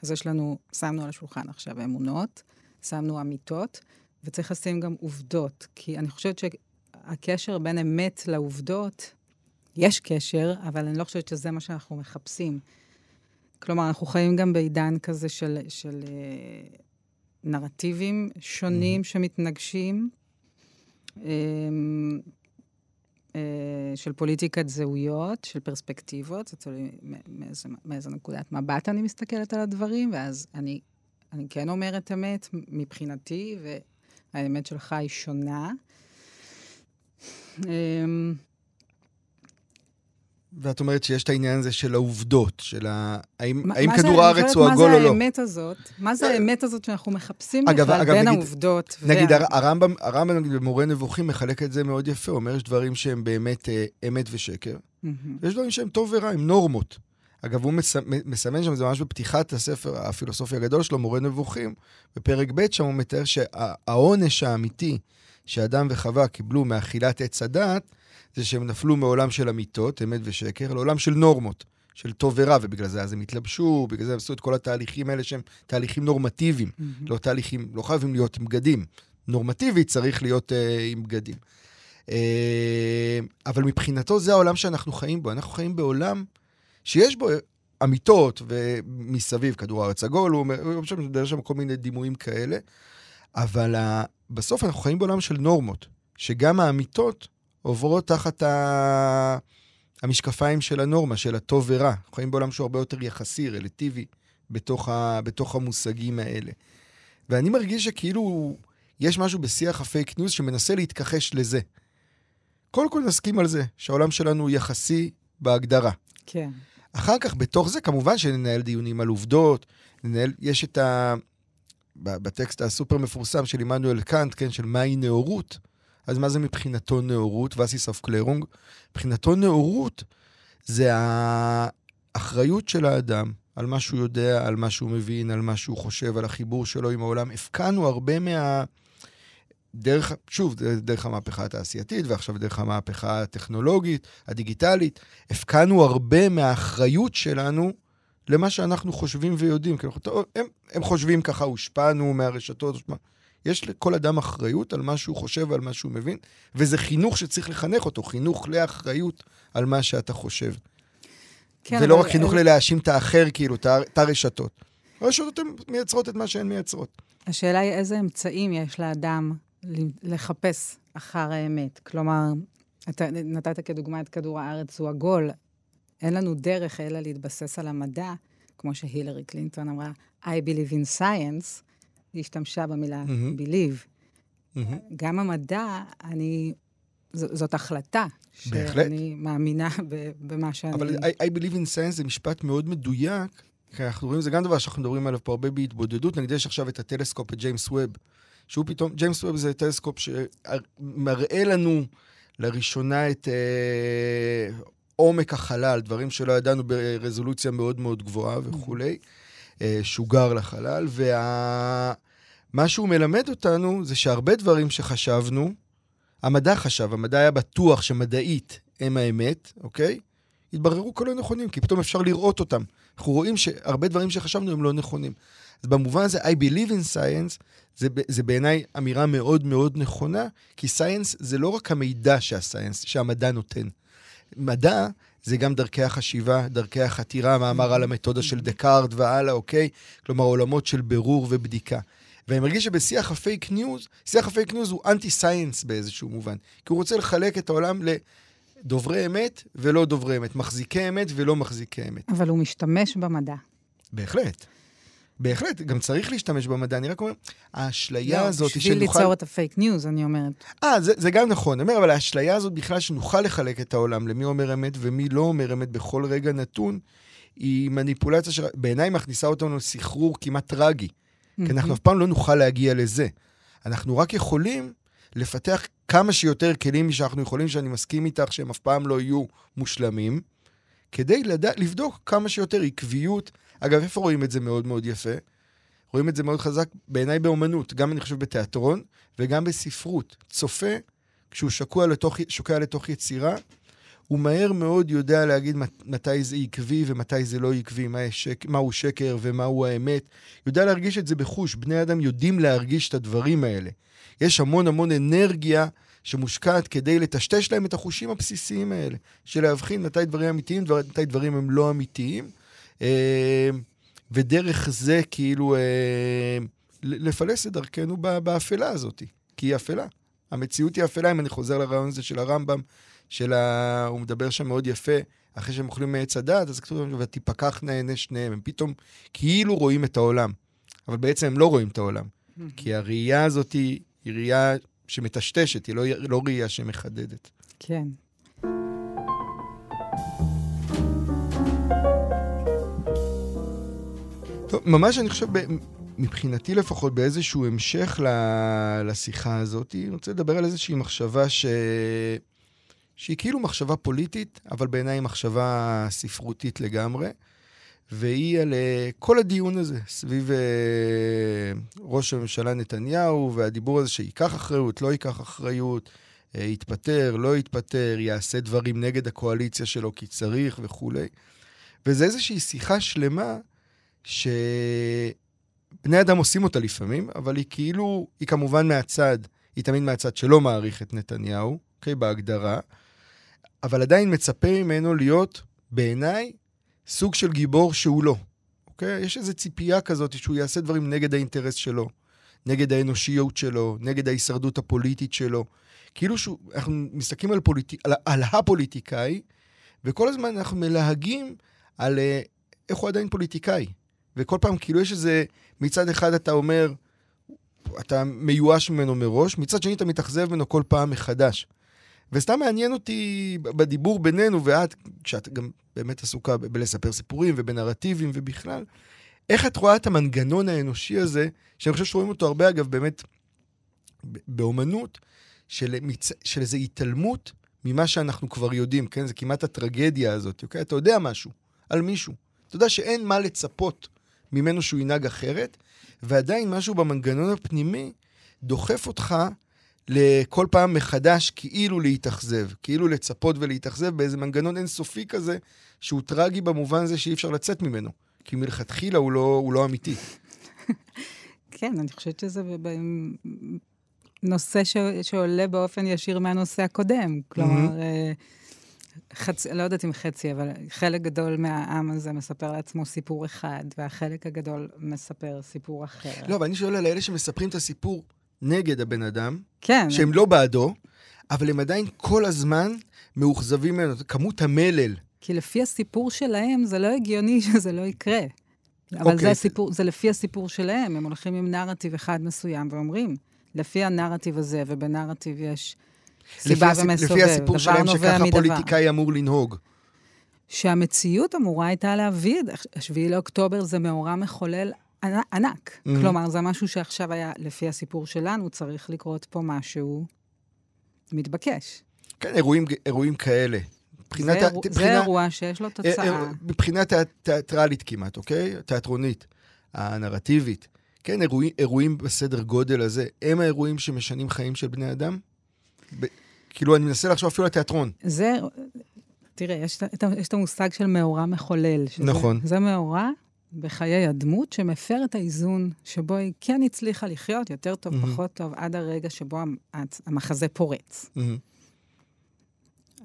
אז יש לנו, שמנו על השולחן עכשיו אמונות, שמנו אמיתות, וצריך לשים גם עובדות, כי אני חושבת שהקשר בין אמת לעובדות, יש קשר, אבל אני לא חושבת שזה מה שאנחנו מחפשים. כלומר, אנחנו חיים גם בעידן כזה של, של אה, נרטיבים שונים mm-hmm. שמתנגשים, אה, של פוליטיקת זהויות, של פרספקטיבות, זה תלוי מאיזה, מאיזה נקודת מבט אני מסתכלת על הדברים, ואז אני, אני כן אומרת אמת מבחינתי, והאמת שלך היא שונה. אה, ואת אומרת שיש את העניין הזה של העובדות, של ה... האם, מה, האם מה כדור הארץ הוא עגול או לא. מה זה האמת הזאת? מה זה האמת הזאת שאנחנו מחפשים אגב, בכלל אגב, בין נגיד, העובדות? נגיד, וה... הרמב"ם, הרמב"ם נגיד במורה נבוכים מחלק את זה מאוד יפה, הוא אומר, יש דברים שהם באמת אה, אמת ושקר, mm-hmm. ויש דברים שהם טוב ורע, הם נורמות. אגב, הוא מס, מסמן שם, זה ממש בפתיחת הספר הפילוסופי הגדול שלו, מורה נבוכים, בפרק ב' שם הוא מתאר שהעונש האמיתי שאדם וחווה קיבלו מאכילת עץ הדת, זה שהם נפלו מעולם של אמיתות, אמת ושקר, לעולם של נורמות, של טוב ורע, ובגלל זה אז הם התלבשו, בגלל זה הם עשו את כל התהליכים האלה שהם תהליכים נורמטיביים, mm-hmm. לא תהליכים, לא חייבים להיות עם בגדים. נורמטיבית צריך להיות uh, עם בגדים. Uh, אבל מבחינתו זה העולם שאנחנו חיים בו. אנחנו חיים בעולם שיש בו אמיתות, ומסביב כדור הארץ עגול, הוא אומר, הוא מדבר שם כל מיני דימויים כאלה, אבל uh, בסוף אנחנו חיים בעולם של נורמות, שגם האמיתות עוברות תחת ה... המשקפיים של הנורמה, של הטוב ורע. אנחנו חיים בעולם שהוא הרבה יותר יחסי, רלטיבי, בתוך, ה... בתוך המושגים האלה. ואני מרגיש שכאילו יש משהו בשיח הפייק ניוז שמנסה להתכחש לזה. קודם כל נסכים על זה, שהעולם שלנו הוא יחסי בהגדרה. כן. אחר כך, בתוך זה, כמובן שננהל דיונים על עובדות, ננהל, יש את ה... בטקסט הסופר מפורסם של עמנואל קאנט, כן, של מהי נאורות, אז מה זה מבחינתו נאורות? ואסיסוף קלרונג? מבחינתו נאורות זה האחריות של האדם על מה שהוא יודע, על מה שהוא מבין, על מה שהוא חושב, על החיבור שלו עם העולם. הפקענו הרבה מה... דרך, שוב, דרך המהפכה התעשייתית, ועכשיו דרך המהפכה הטכנולוגית, הדיגיטלית, הפקענו הרבה מהאחריות שלנו למה שאנחנו חושבים ויודעים. הם, הם חושבים ככה, הושפענו מהרשתות. יש לכל אדם אחריות על מה שהוא חושב ועל מה שהוא מבין, וזה חינוך שצריך לחנך אותו, חינוך לאחריות על מה שאתה חושב. כן, ולא אבל... רק חינוך ללהאשים את האחר, כאילו, את הרשתות. הרשתות הן מייצרות את מה שהן מייצרות. השאלה היא איזה אמצעים יש לאדם לחפש אחר האמת. כלומר, אתה נתת כדוגמה את כדור הארץ הוא עגול. אין לנו דרך אלא להתבסס על המדע, כמו שהילרי קלינטון אמרה, I believe in science, היא השתמשה במילה mm-hmm. believe. Mm-hmm. גם המדע, אני... ז, זאת החלטה. בהחלט. שאני מאמינה במה שאני... אבל I, I believe in science זה משפט מאוד מדויק, כי אנחנו רואים, זה גם דבר שאנחנו מדברים עליו פה הרבה בהתבודדות. נגיד יש עכשיו את הטלסקופ, את ג'יימס ווב, שהוא פתאום, ג'יימס ווב זה טלסקופ שמראה לנו לראשונה את אה, עומק החלל, דברים שלא ידענו ברזולוציה מאוד מאוד גבוהה וכולי. Mm-hmm. אה, שוגר לחלל, ומה וה... שהוא מלמד אותנו זה שהרבה דברים שחשבנו, המדע חשב, המדע היה בטוח שמדעית הם האמת, אוקיי? התבררו כלא נכונים, כי פתאום אפשר לראות אותם. אנחנו רואים שהרבה דברים שחשבנו הם לא נכונים. אז במובן הזה, I believe in science, זה, זה בעיניי אמירה מאוד מאוד נכונה, כי science זה לא רק המידע שה science, שהמדע נותן. מדע זה גם דרכי החשיבה, דרכי החתירה, מאמר על המתודה של דקארד והלאה, אוקיי? כלומר, עולמות של בירור ובדיקה. ואני מרגיש שבשיח הפייק ניוז, שיח הפייק ניוז הוא אנטי science באיזשהו מובן. כי הוא רוצה לחלק את העולם לדוברי אמת ולא דוברי אמת, מחזיקי אמת ולא מחזיקי אמת. אבל הוא משתמש במדע. בהחלט. בהחלט, גם צריך להשתמש במדע, אני רק אומר, האשליה לא, הזאת בשביל שנוכל... ליצור את הפייק ניוז, אני אומרת. אה, זה, זה גם נכון. אני אומר, אבל האשליה הזאת בכלל שנוכל לחלק את העולם למי אומר אמת ומי לא אומר אמת בכל רגע נתון, היא מניפולציה שבעיניי מכניסה אותנו לסחרור כמעט טרגי. כי אנחנו אף פעם לא נוכל להגיע לזה. אנחנו רק יכולים לפתח כמה שיותר כלים שאנחנו יכולים, שאני מסכים איתך, שהם אף פעם לא יהיו מושלמים, כדי לדע, לבדוק כמה שיותר עקביות. אגב, איפה רואים את זה מאוד מאוד יפה? רואים את זה מאוד חזק בעיניי באומנות, גם אני חושב בתיאטרון וגם בספרות. צופה, כשהוא שקוע לתוך, שוקע לתוך יצירה, הוא מהר מאוד יודע להגיד מתי זה עקבי ומתי זה לא עקבי, מה שק, מהו שקר ומהו האמת. יודע להרגיש את זה בחוש. בני אדם יודעים להרגיש את הדברים האלה. יש המון המון אנרגיה שמושקעת כדי לטשטש להם את החושים הבסיסיים האלה, של להבחין מתי דברים אמיתיים ומתי דברים הם לא אמיתיים. אה, ודרך זה כאילו אה, לפלס את דרכנו באפלה הזאת, כי היא אפלה. המציאות היא אפלה, אם אני חוזר לרעיון הזה של הרמב"ם, של ה... הוא מדבר שם מאוד יפה, אחרי שהם אוכלים מעץ הדת, אז כתוב, ותפקחנה עיני שניהם. הם פתאום כאילו רואים את העולם, אבל בעצם הם לא רואים את העולם. כי הראייה הזאת היא ראייה שמטשטשת, היא לא, לא ראייה שמחדדת. כן. ממש אני חושב, מבחינתי לפחות, באיזשהו המשך לשיחה הזאת, אני רוצה לדבר על איזושהי מחשבה ש... שהיא כאילו מחשבה פוליטית, אבל בעיניי היא מחשבה ספרותית לגמרי, והיא על uh, כל הדיון הזה סביב uh, ראש הממשלה נתניהו, והדיבור הזה שייקח אחריות, לא ייקח אחריות, uh, יתפטר, לא יתפטר, יעשה דברים נגד הקואליציה שלו כי צריך וכולי. וזה איזושהי שיחה שלמה שבני אדם עושים אותה לפעמים, אבל היא כאילו, היא כמובן מהצד, היא תמיד מהצד שלא מעריך את נתניהו, אוקיי? בהגדרה. אבל עדיין מצפה ממנו להיות, בעיניי, סוג של גיבור שהוא לא. אוקיי? יש איזו ציפייה כזאת שהוא יעשה דברים נגד האינטרס שלו, נגד האנושיות שלו, נגד ההישרדות הפוליטית שלו. כאילו שאנחנו מסתכלים על, פוליט... על, על הפוליטיקאי, וכל הזמן אנחנו מלהגים על אה, איך הוא עדיין פוליטיקאי. וכל פעם כאילו יש איזה, מצד אחד אתה אומר, אתה מיואש ממנו מראש, מצד שני אתה מתאכזב ממנו כל פעם מחדש. וסתם מעניין אותי בדיבור בינינו, ואת, כשאת גם באמת עסוקה בלספר סיפורים ובנרטיבים ובכלל, איך את רואה את המנגנון האנושי הזה, שאני חושב שרואים אותו הרבה, אגב, באמת, באומנות, של. של איזו התעלמות ממה שאנחנו כבר יודעים, כן? זה כמעט הטרגדיה הזאת, אוקיי? אתה יודע משהו על מישהו. אתה יודע שאין מה לצפות ממנו שהוא ינהג אחרת, ועדיין משהו במנגנון הפנימי דוחף אותך לכל פעם מחדש כאילו להתאכזב, כאילו לצפות ולהתאכזב באיזה מנגנון אינסופי כזה, שהוא טרגי במובן הזה שאי אפשר לצאת ממנו. כי מלכתחילה הוא לא, הוא לא אמיתי. *laughs* כן, אני חושבת שזה נושא ש... שעולה באופן ישיר מהנושא הקודם. כלומר, mm-hmm. חצי, לא יודעת אם חצי, אבל חלק גדול מהעם הזה מספר לעצמו סיפור אחד, והחלק הגדול מספר סיפור אחר. לא, אבל אני שואל על אלה שמספרים את הסיפור נגד הבן אדם, כן. שהם לא בעדו, אבל הם עדיין כל הזמן מאוכזבים ממנו, כמות המלל. כי לפי הסיפור שלהם, זה לא הגיוני *laughs* שזה לא יקרה. אבל okay. זה, אוקיי. הסיפור, זה לפי הסיפור שלהם, הם הולכים עם נרטיב אחד מסוים ואומרים, לפי הנרטיב הזה, ובנרטיב יש סיבה לפי ומסובב, לפי הסיפור שלהם שככה פוליטיקאי אמור לנהוג. שהמציאות אמורה הייתה להביא, 7 לאוקטובר זה מאורע מחולל ענק. Mm-hmm. כלומר, זה משהו שעכשיו היה, לפי הסיפור שלנו, צריך לקרות פה משהו מתבקש. כן, אירועים, אירועים כאלה. מבחינת... זה, אירוע, מבחינה, זה אירוע שיש לו אה, תוצאה. אה, מבחינה תיאטרלית כמעט, אוקיי? תיאטרונית, הנרטיבית. כן, אירועים, אירועים בסדר גודל הזה, הם האירועים שמשנים חיים של בני אדם? ב... כאילו, אני מנסה לחשוב אפילו על תיאטרון. זה, תראה, יש, יש את המושג של מאורע מחולל. שזה, נכון. זה מאורע בחיי הדמות שמפר את האיזון שבו היא כן הצליחה לחיות יותר טוב, מהמם. פחות טוב, עד הרגע שבו המחזה פורץ. מהמם.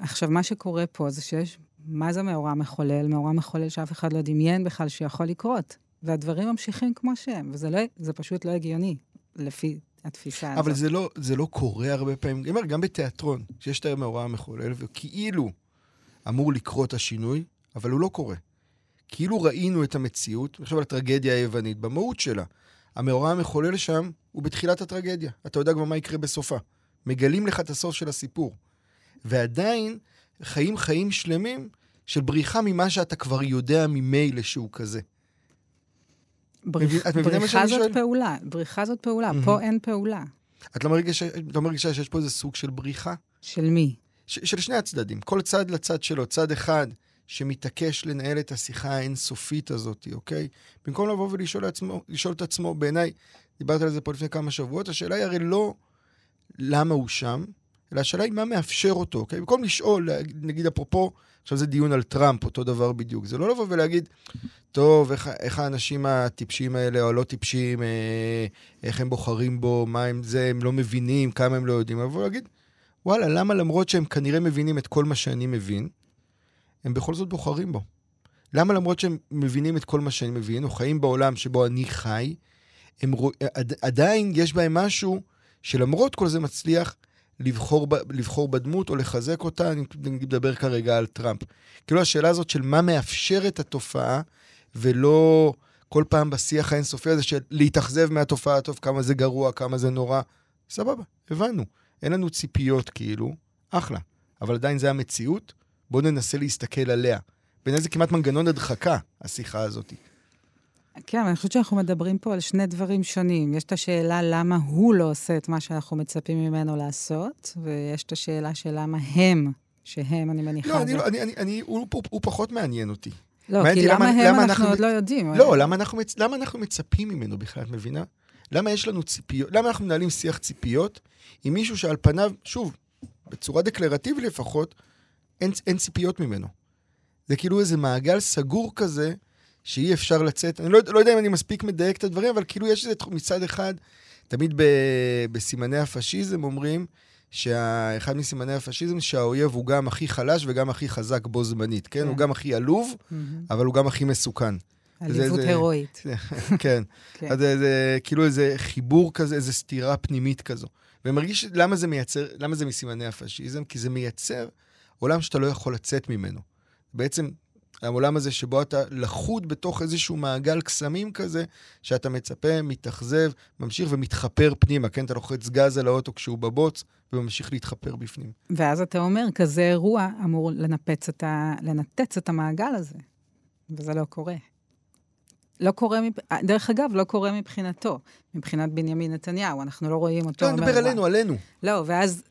עכשיו, מה שקורה פה זה שיש, מה זה מאורע מחולל? מאורע מחולל שאף אחד לא דמיין בכלל שיכול לקרות. והדברים ממשיכים כמו שהם, וזה לא, פשוט לא הגיוני, לפי התפיסה הזאת. אבל זה לא, זה לא קורה הרבה פעמים. אני אומר, גם בתיאטרון, שיש את המאורע המחולל, וכאילו אמור לקרות השינוי, אבל הוא לא קורה. כאילו ראינו את המציאות, עכשיו על הטרגדיה היוונית, במהות שלה. המאורע המחולל שם הוא בתחילת הטרגדיה. אתה יודע כבר מה יקרה בסופה. מגלים לך את הסוף של הסיפור. ועדיין חיים חיים שלמים של בריחה ממה שאתה כבר יודע ממילא שהוא כזה. בריח, בריחה זאת? פעולה, בריחה זאת פעולה, מהמם. פה אין פעולה. את לא מרגישה, לא מרגישה שיש פה איזה סוג של בריחה? של מי? ש- של שני הצדדים, כל צד לצד שלו, צד אחד שמתעקש לנהל את השיחה האינסופית הזאת, אוקיי? במקום לבוא ולשאול עצמו, את עצמו, בעיניי, דיברת על זה פה לפני כמה שבועות, השאלה היא הרי לא למה הוא שם, אלא השאלה היא מה מאפשר אותו, אוקיי? במקום לשאול, נגיד אפרופו, עכשיו זה דיון על טראמפ, אותו דבר בדיוק. זה לא לבוא ולהגיד, טוב, איך, איך האנשים הטיפשים האלה, או הלא טיפשים, אה, איך הם בוחרים בו, מה הם זה, הם לא מבינים, כמה הם לא יודעים, לבוא ולהגיד, וואלה, למה למרות שהם כנראה מבינים את כל מה שאני מבין, הם בכל זאת בוחרים בו? למה למרות שהם מבינים את כל מה שאני מבין, או חיים בעולם שבו אני חי, הם. עדיין יש בהם משהו שלמרות כל זה מצליח לבחור. לבחור בדמות או לחזק אותה, אני מדבר כרגע על טראמפ. כאילו השאלה הזאת של מה מאפשר את התופעה, ולא כל פעם בשיח האינסופי הזה של להתאכזב מהתופעה, טוב, כמה זה גרוע, כמה זה נורא. סבבה, הבנו. אין לנו ציפיות כאילו, אחלה. אבל עדיין זה המציאות, בואו ננסה להסתכל עליה. בעיניי זה כמעט מנגנון הדחקה, השיחה הזאת. כן, אבל אני חושבת שאנחנו מדברים פה על שני דברים שונים. יש את השאלה למה הוא לא עושה את מה שאנחנו מצפים ממנו לעשות, ויש את השאלה של למה הם, שהם, אני מניחה... לא, אני, זה- לא, אני, אני, אני, הוא, הוא, הוא פחות מעניין אותי. לא, כי למה למה- הם למה אנחנו אנחנו- עוד לא יודעים. לא, למה אנחנו. למה אנחנו מצפים ממנו בכלל, את מבינה? למה יש לנו ציפיות? למה אנחנו מנהלים שיח ציפיות עם מישהו שעל פניו, שוב, בצורה דקלרטיבית לפחות, אין, אין ציפיות ממנו. זה כאילו איזה מעגל סגור כזה, שאי אפשר לצאת. אני לא, לא יודע אם אני מספיק מדייק את הדברים, אבל כאילו יש איזה תחום- מצד אחד, תמיד ב, בסימני הפשיזם אומרים, שאחד מסימני הפשיזם, שהאויב הוא גם הכי חלש וגם הכי חזק בו זמנית, כן? כן. הוא גם הכי עלוב, מהמם. אבל הוא גם הכי מסוכן. עליבות הירואית. *laughs* כן. כן. אז זה כאילו איזה חיבור כזה, איזה סתירה פנימית כזו. ומרגיש למה זה מייצר, למה זה מסימני הפשיזם? כי זה מייצר עולם שאתה לא יכול לצאת ממנו. בעצם, העולם הזה שבו אתה לכוד בתוך איזשהו מעגל קסמים כזה, שאתה מצפה, מתאכזב, ממשיך ומתחפר פנימה, כן? אתה לוחץ גז על האוטו כשהוא בבוץ, וממשיך להתחפר בפנים. ואז אתה אומר, כזה אירוע אמור לנפץ את ה... לנתץ את המעגל הזה, וזה לא קורה. לא קורה, מב... דרך אגב, לא קורה מבחינתו, מבחינת בנימין נתניהו, אנחנו לא רואים אותו לא, אני מדבר. עלינו, עלינו. לא, ואז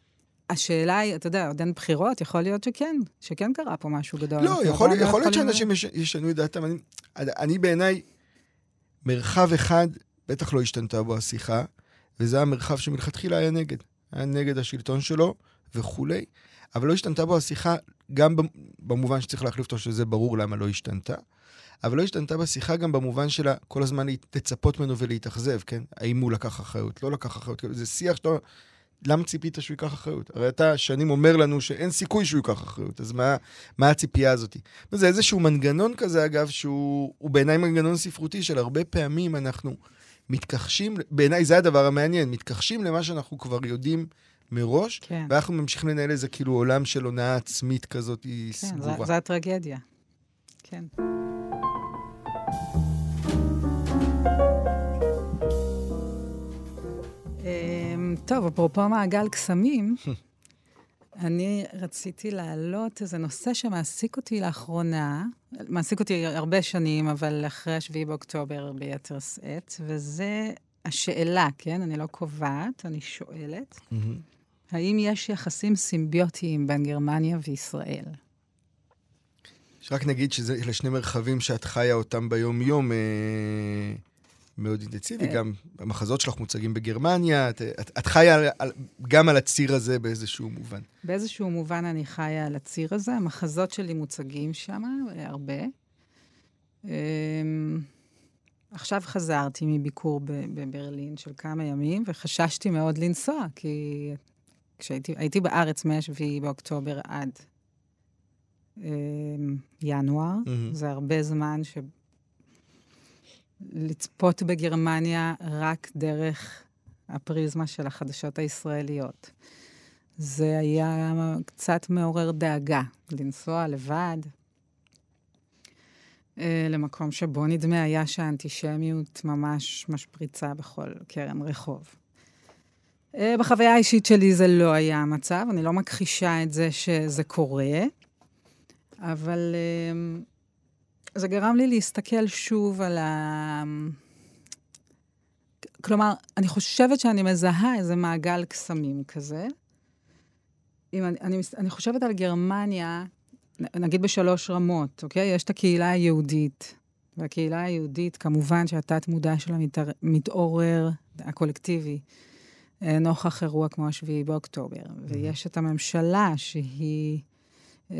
השאלה היא, אתה יודע, עוד אין בחירות, יכול להיות שכן, שכן קרה פה משהו גדול. לא, יכול, לא יכול להיות שאנשים יש, ישנו את דעתם. אני, אני בעיניי, מרחב אחד, בטח לא השתנתה בו השיחה, וזה המרחב שמלכתחילה היה נגד. היה נגד השלטון שלו וכולי, אבל לא השתנתה בו השיחה, גם במ- במובן שצריך להחליף אותו, שזה ברור למה לא השתנתה, אבל לא השתנתה בשיחה גם במובן שלה כל הזמן לצפות ממנו ולהתאכזב, כן? האם הוא לקח אחריות, לא לקח אחריות, כאילו, זה שיח שאתה... למה ציפית שהוא ייקח אחריות? הרי אתה שנים אומר לנו שאין סיכוי שהוא ייקח אחריות, אז מה, מה הציפייה הזאת? זה איזשהו מנגנון כזה, אגב, שהוא הוא בעיניי מנגנון ספרותי של הרבה פעמים אנחנו מתכחשים, בעיניי זה הדבר המעניין, מתכחשים למה שאנחנו כבר יודעים מראש, כן, ואנחנו ממשיכים לנהל איזה כאילו עולם של הונאה עצמית כזאת כן, סגורה. זה- זה הטרגדיה. כן. טוב, אפרופו מעגל קסמים, אני רציתי להעלות איזה נושא שמעסיק אותי לאחרונה, מעסיק אותי הרבה שנים, אבל אחרי 7 באוקטובר ביתר שאת, וזה השאלה, כן? אני לא קובעת, אני שואלת, מהמם. האם יש יחסים סימביוטיים בין גרמניה וישראל? שרק נגיד שאלה שני מרחבים שאת חיה אותם ביום-יום, אה, מאוד אינטנסיבי, גם המחזות שלך מוצגים בגרמניה, את, את, את חיה על, על, גם על הציר הזה באיזשהו מובן. באיזשהו מובן אני חיה על הציר הזה, המחזות שלי מוצגים שם הרבה. אמ, עכשיו חזרתי מביקור בברלין של כמה ימים, וחששתי מאוד לנסוע, כי כשהייתי בארץ מ-7 באוקטובר עד אה, ינואר, mm-hmm. זה הרבה זמן ש... לצפות בגרמניה רק דרך הפריזמה של החדשות הישראליות. זה היה קצת מעורר דאגה, לנסוע לבד אה, למקום שבו נדמה היה שהאנטישמיות ממש משפריצה בכל קרן רחוב. אה, בחוויה האישית שלי זה לא היה המצב, אני לא מכחישה את זה שזה קורה, אבל אה, זה גרם לי להסתכל שוב על ה... כלומר, אני חושבת שאני מזהה איזה מעגל קסמים כזה. אם אני, אני, אני חושבת על גרמניה, נגיד בשלוש רמות, אוקיי? יש את הקהילה היהודית, והקהילה היהודית, כמובן שהתת-מודע שלה מתער, מתעורר, הקולקטיבי, אה, נוכח אירוע כמו השביעי באוקטובר. Mm-hmm. ויש את הממשלה, שהיא... אה,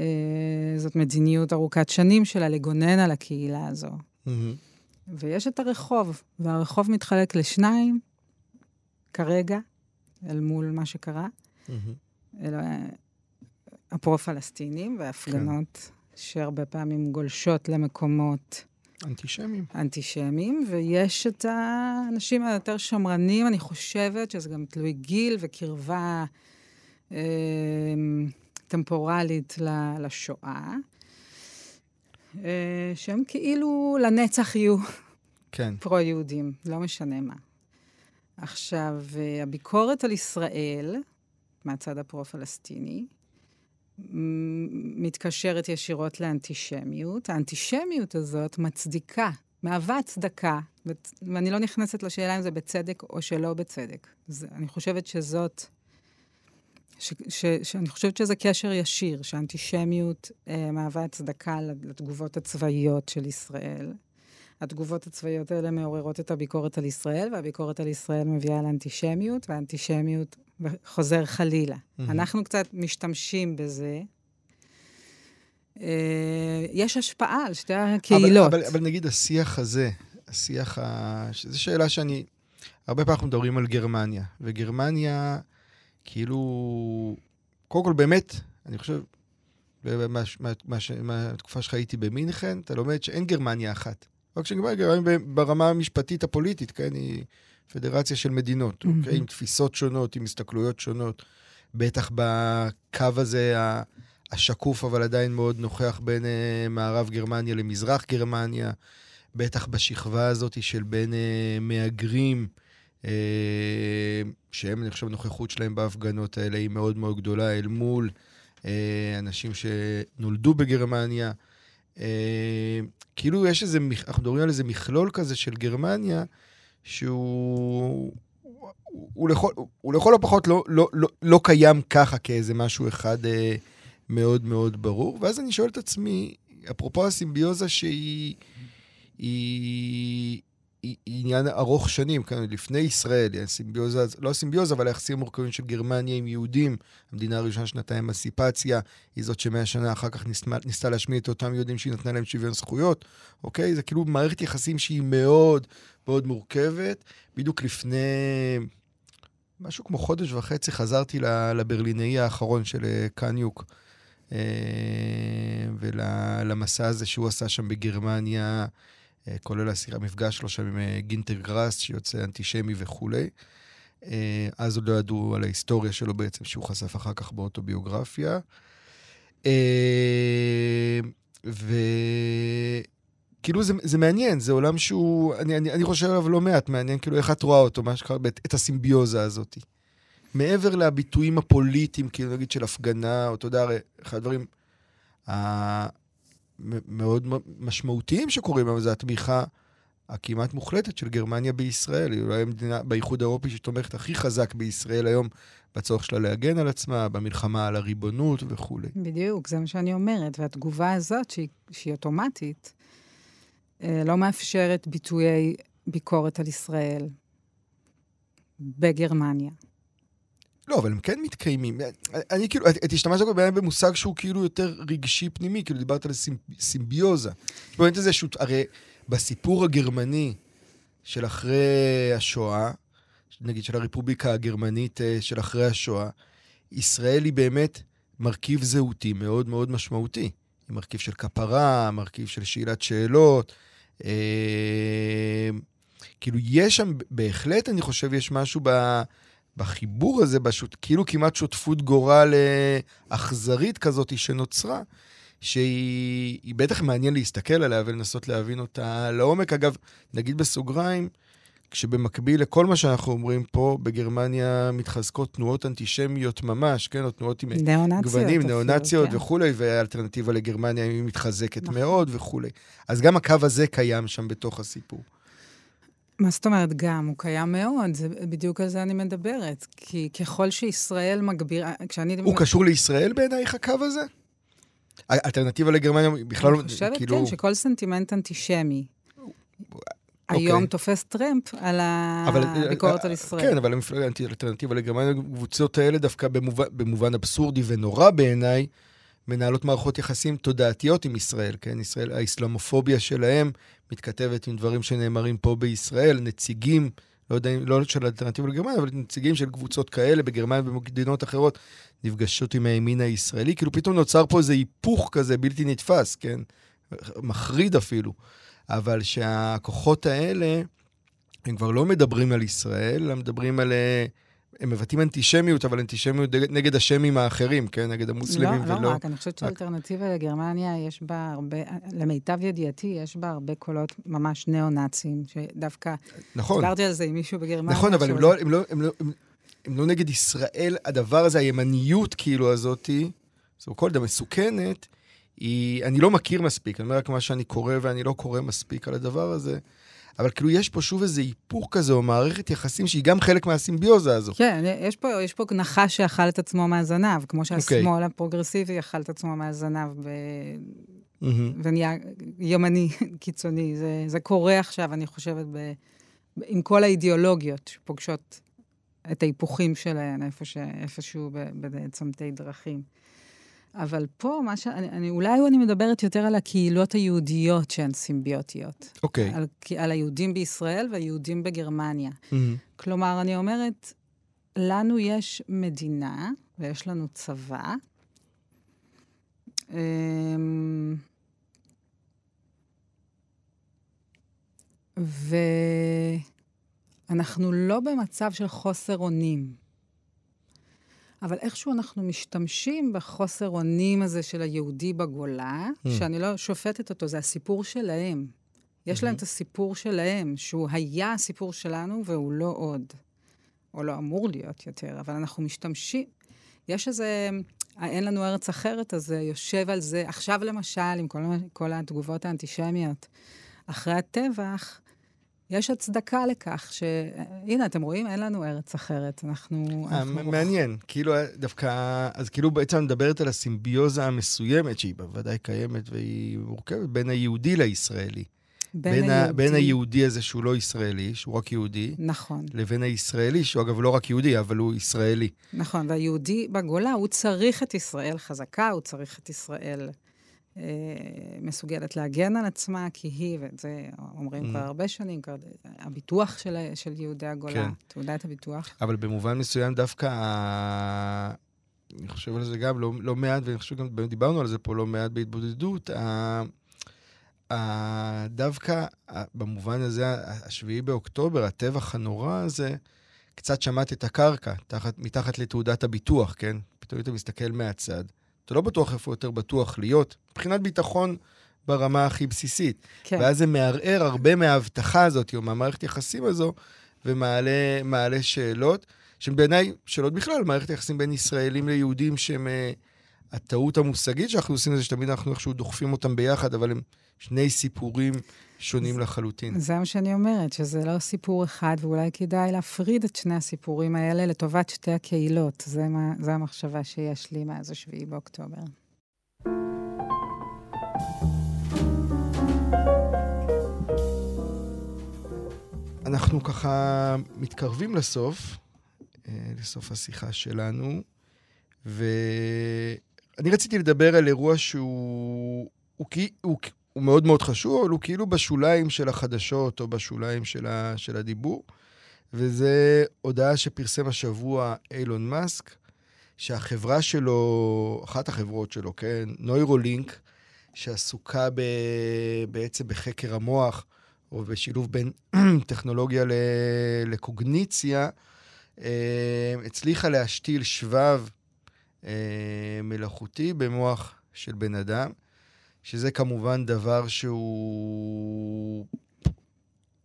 זאת מדיניות ארוכת שנים שלה לגונן על הקהילה הזו. Mm-hmm. ויש את הרחוב, והרחוב מתחלק לשניים, כרגע, אל מול מה שקרה. Mm-hmm. אל הפרו-פלסטינים והפגנות כן. שהרבה פעמים גולשות למקומות... אנטישמים. אנטישמים, ויש את האנשים היותר שמרנים, אני חושבת שזה גם תלוי גיל וקרבה אה, טמפורלית לשואה, אה, שהם כאילו לנצח יהיו כן. פרו-יהודים, לא משנה מה. עכשיו, אה, הביקורת על ישראל, מהצד הפרו-פלסטיני, מתקשרת ישירות לאנטישמיות. האנטישמיות הזאת מצדיקה, מהווה הצדקה, ואני לא נכנסת לשאלה אם זה בצדק או שלא בצדק. זה, אני חושבת שזאת ש, ש, שאני חושבת שזה קשר ישיר, שאנטישמיות אה, מהווה הצדקה לתגובות הצבאיות של ישראל. התגובות הצבאיות האלה מעוררות את הביקורת על ישראל, והביקורת על ישראל מביאה לאנטישמיות, והאנטישמיות חוזר חלילה. Mm-hmm. אנחנו קצת משתמשים בזה. אה, יש השפעה על שתי הקהילות. אבל, אבל, אבל נגיד השיח הזה, השיח ה... זו שאלה שאני... הרבה פעמים אנחנו מדברים על גרמניה, וגרמניה... כאילו, קודם כל באמת, אני חושב, מהתקופה שלך הייתי במינכן, אתה לומד שאין גרמניה אחת. רק שגרמניה ברמה המשפטית הפוליטית, כן, היא פדרציה של מדינות, mm-hmm. אוקיי? עם תפיסות שונות, עם הסתכלויות שונות. בטח בקו הזה השקוף, אבל עדיין מאוד נוכח בין uh, מערב גרמניה למזרח גרמניה. בטח בשכבה הזאת של בין uh, מהגרים. אה, שהם, אני חושב, הנוכחות שלהם בהפגנות האלה היא מאוד מאוד גדולה אל מול אה, אנשים שנולדו בגרמניה. אה, כאילו יש איזה, אנחנו מדברים על איזה מכלול כזה של גרמניה, שהוא... הוא לכל, הוא לכל הפחות לא, לא, לא, לא קיים ככה כאיזה משהו אחד מאוד מאוד ברור. ואז אני שואל את עצמי, אפרופו הסימביוזה שהיא... היא, עניין ארוך שנים, כאן לפני ישראל, סימביוזה, לא סימביוזה, אבל היחסים המורכבים של גרמניה עם יהודים. המדינה הראשונה שנתה אמסיפציה, היא זאת שמאה שנה אחר כך ניסתה, ניסתה להשמיד את אותם יהודים שהיא נתנה להם שוויון זכויות, אוקיי? זה כאילו מערכת יחסים שהיא מאוד מאוד מורכבת. בדיוק לפני משהו כמו חודש וחצי חזרתי לברלינאי האחרון של אה, קניוק, אה, ולמסע הזה שהוא עשה שם בגרמניה. אה, כולל המפגש שלו שם עם אה, גינטר גראס, שיוצא אנטישמי וכולי. אה, אז עוד לא ידעו על ההיסטוריה שלו בעצם, שהוא חשף אחר כך באוטוביוגרפיה. וכאילו זה, זה מעניין, זה עולם שהוא, אני, אני, אני חושב עליו לא מעט, מעניין כאילו איך את רואה אותו, מה שקרה, את הסימביוזה הזאת. מעבר לביטויים הפוליטיים, כאילו נגיד של הפגנה, או אתה יודע, הרי אחד הדברים, מאוד משמעותיים שקורים היום, זה התמיכה הכמעט מוחלטת של גרמניה בישראל. היא אולי המדינה באיחוד האירופי שתומכת הכי חזק בישראל היום, בצורך שלה להגן על עצמה, במלחמה על הריבונות וכולי. בדיוק, זה מה שאני אומרת. והתגובה הזאת, שהיא, שהיא אוטומטית, אה, לא מאפשרת ביטויי ביקורת על ישראל בגרמניה. לא, אבל הם כן מתקיימים. אני כאילו, את השתמשת בעניין במושג שהוא כאילו יותר רגשי פנימי, כאילו דיברת על סימביוזה. זאת אומרת, זה שהוא, הרי בסיפור הגרמני של אחרי השואה, נגיד של הרפובליקה הגרמנית אה, של אחרי השואה, ישראל היא באמת מרכיב זהותי מאוד מאוד משמעותי. היא מרכיב של כפרה, מרכיב של שאלת שאלות. אה, כאילו, יש שם, בהחלט, אני חושב, יש משהו ב... בחיבור הזה, בשוט, כאילו כמעט שותפות גורל אה, אכזרית כזאת שנוצרה, שהיא בטח מעניין להסתכל עליה ולנסות להבין אותה לעומק. אגב, נגיד בסוגריים, כשבמקביל לכל מה שאנחנו אומרים פה, בגרמניה מתחזקות תנועות אנטישמיות ממש, כן? או תנועות עם גוונים, ניאו-נאציות כן. וכולי, והאלטרנטיבה לגרמניה היא מתחזקת נכון. מאוד וכולי. אז גם הקו הזה קיים שם בתוך הסיפור. מה זאת אומרת גם? הוא קיים מאוד, זה בדיוק על זה אני מדברת. כי ככל שישראל מגבירה, כשאני... הוא קשור לישראל בעינייך הקו הזה? האלטרנטיבה לגרמניה בכלל לא... אני חושבת, כאילו... כן, שכל סנטימנט אנטישמי. היום אוקיי. תופס טרמפ על הביקורת אה, על ישראל. כן, אבל האלטרנטיבה לגרמניה, הקבוצות האלה דווקא במובן אבסורדי ונורא בעיניי, מנהלות מערכות יחסים תודעתיות עם ישראל, כן? ישראל, האסלאמופוביה שלהם מתכתבת עם דברים שנאמרים פה בישראל, נציגים, לא יודע, לא של אלטרנטיבה לגרמניה, אבל נציגים של קבוצות כאלה בגרמניה ובמדינות אחרות, נפגשות עם הימין הישראלי, כאילו פתאום נוצר פה איזה היפוך כזה בלתי נתפס, כן? מחריד אפילו. אבל שהכוחות האלה, הם כבר לא מדברים על ישראל, הם מדברים על... אה, הם מבטאים אנטישמיות, אבל אנטישמיות נגד השמים האחרים, כן? נגד המוסלמים לא, לא ולא... לא רק, אני חושבת שאלטרנטיבה לגרמניה, יש בה הרבה, למיטב ידיעתי, יש בה הרבה קולות ממש ניאו-נאצים, שדווקא... נכון. דיברתי על זה עם מישהו בגרמניה. נכון, אבל הם לא, הם, לא, הם, לא, הם, הם לא נגד ישראל, הדבר הזה, הימניות כאילו הזאתי, זו כל דבר מסוכנת, היא... אני לא מכיר מספיק, אני אומר רק מה שאני קורא, ואני לא קורא מספיק על הדבר הזה. אבל כאילו יש פה שוב איזה היפוך כזה, או מערכת יחסים שהיא גם חלק מהסימביוזה הזו. כן, יש פה, יש פה נחש שאכל את עצמו מהזנב, כמו אוקיי. שהשמאל okay. הפרוגרסיבי אכל את עצמו מהזנב ב... mm-hmm. ונהיה ימני *laughs* קיצוני. זה, זה קורה עכשיו, אני חושבת, ב... עם כל האידיאולוגיות שפוגשות את ההיפוכים שלהן איפה ש... איפשהו בצמתי דרכים. אבל פה, מה ש... אני, אני, אולי אני מדברת יותר על הקהילות היהודיות שהן סימביוטיות. אוקיי. Okay. על, על היהודים בישראל והיהודים בגרמניה. Mm-hmm. כלומר, אני אומרת, לנו יש מדינה ויש לנו צבא. אמ, ואנחנו לא במצב של חוסר אונים. אבל איכשהו אנחנו משתמשים בחוסר אונים הזה של היהודי בגולה, mm. שאני לא שופטת אותו, זה הסיפור שלהם. יש mm-hmm. להם את הסיפור שלהם, שהוא היה הסיפור שלנו והוא לא עוד. או לא אמור להיות יותר, אבל אנחנו משתמשים. יש איזה, אין לנו ארץ אחרת, אז יושב על זה. עכשיו למשל, עם כל, כל התגובות האנטישמיות, אחרי הטבח, יש הצדקה לכך שהנה, אתם רואים, אין לנו ארץ אחרת. אנחנו... אה, מעניין. כאילו, דווקא... אז כאילו בעצם מדברת על הסימביוזה המסוימת, שהיא בוודאי קיימת והיא מורכבת, בין היהודי לישראלי. בין, בין, היהודי. בין היהודי הזה שהוא לא ישראלי, שהוא רק יהודי. נכון. לבין הישראלי, שהוא אגב לא רק יהודי, אבל הוא ישראלי. נכון, והיהודי בגולה, הוא צריך את ישראל חזקה, הוא צריך את ישראל אה, מסוגלת להגן על עצמה, כי היא, ואת זה אומרים mm. כבר הרבה שנים, כבר, הביטוח של, של יהודי הגולה, כן. תעודת הביטוח. אבל במובן מסוים דווקא, אני חושב על זה גם לא, לא מעט, ואני חושב גם, דיברנו על זה פה לא מעט בהתבודדות, דווקא במובן הזה, השביעי באוקטובר, הטבח הנורא הזה, קצת שמט את הקרקע, תחת, מתחת לתעודת הביטוח, כן? פתאום אתה מסתכל מהצד. אתה לא בטוח איפה יותר בטוח להיות, מבחינת ביטחון ברמה הכי בסיסית. כן. ואז זה מערער הרבה מההבטחה הזאת, או מהמערכת יחסים הזו, ומעלה שאלות, שהן בעיניי שאלות בכלל, מערכת יחסים בין ישראלים ליהודים, שהם... Uh, הטעות המושגית שאנחנו עושים זה שתמיד אנחנו איכשהו דוחפים אותם ביחד, אבל הם שני סיפורים שונים לחלוטין. זה מה שאני אומרת, שזה לא סיפור אחד, ואולי כדאי להפריד את שני הסיפורים האלה לטובת שתי הקהילות. זה, מה, זה המחשבה שיש לי מאז השביעי באוקטובר. אנחנו ככה מתקרבים לסוף, אה, לסוף השיחה שלנו, ואני רציתי לדבר על אירוע שהוא הוא, הוא, הוא מאוד מאוד חשוב, אבל הוא כאילו בשוליים של החדשות או בשוליים של, ה, של הדיבור, וזה הודעה שפרסם השבוע אילון מאסק, שהחברה שלו, אחת החברות שלו, כן, נוירולינק, שעסוקה ב, בעצם בחקר המוח, או בשילוב בין *clears throat* טכנולוגיה לקוגניציה, אה, הצליחה להשתיל שבב אה, מלאכותי במוח של בן אדם, שזה כמובן דבר שהוא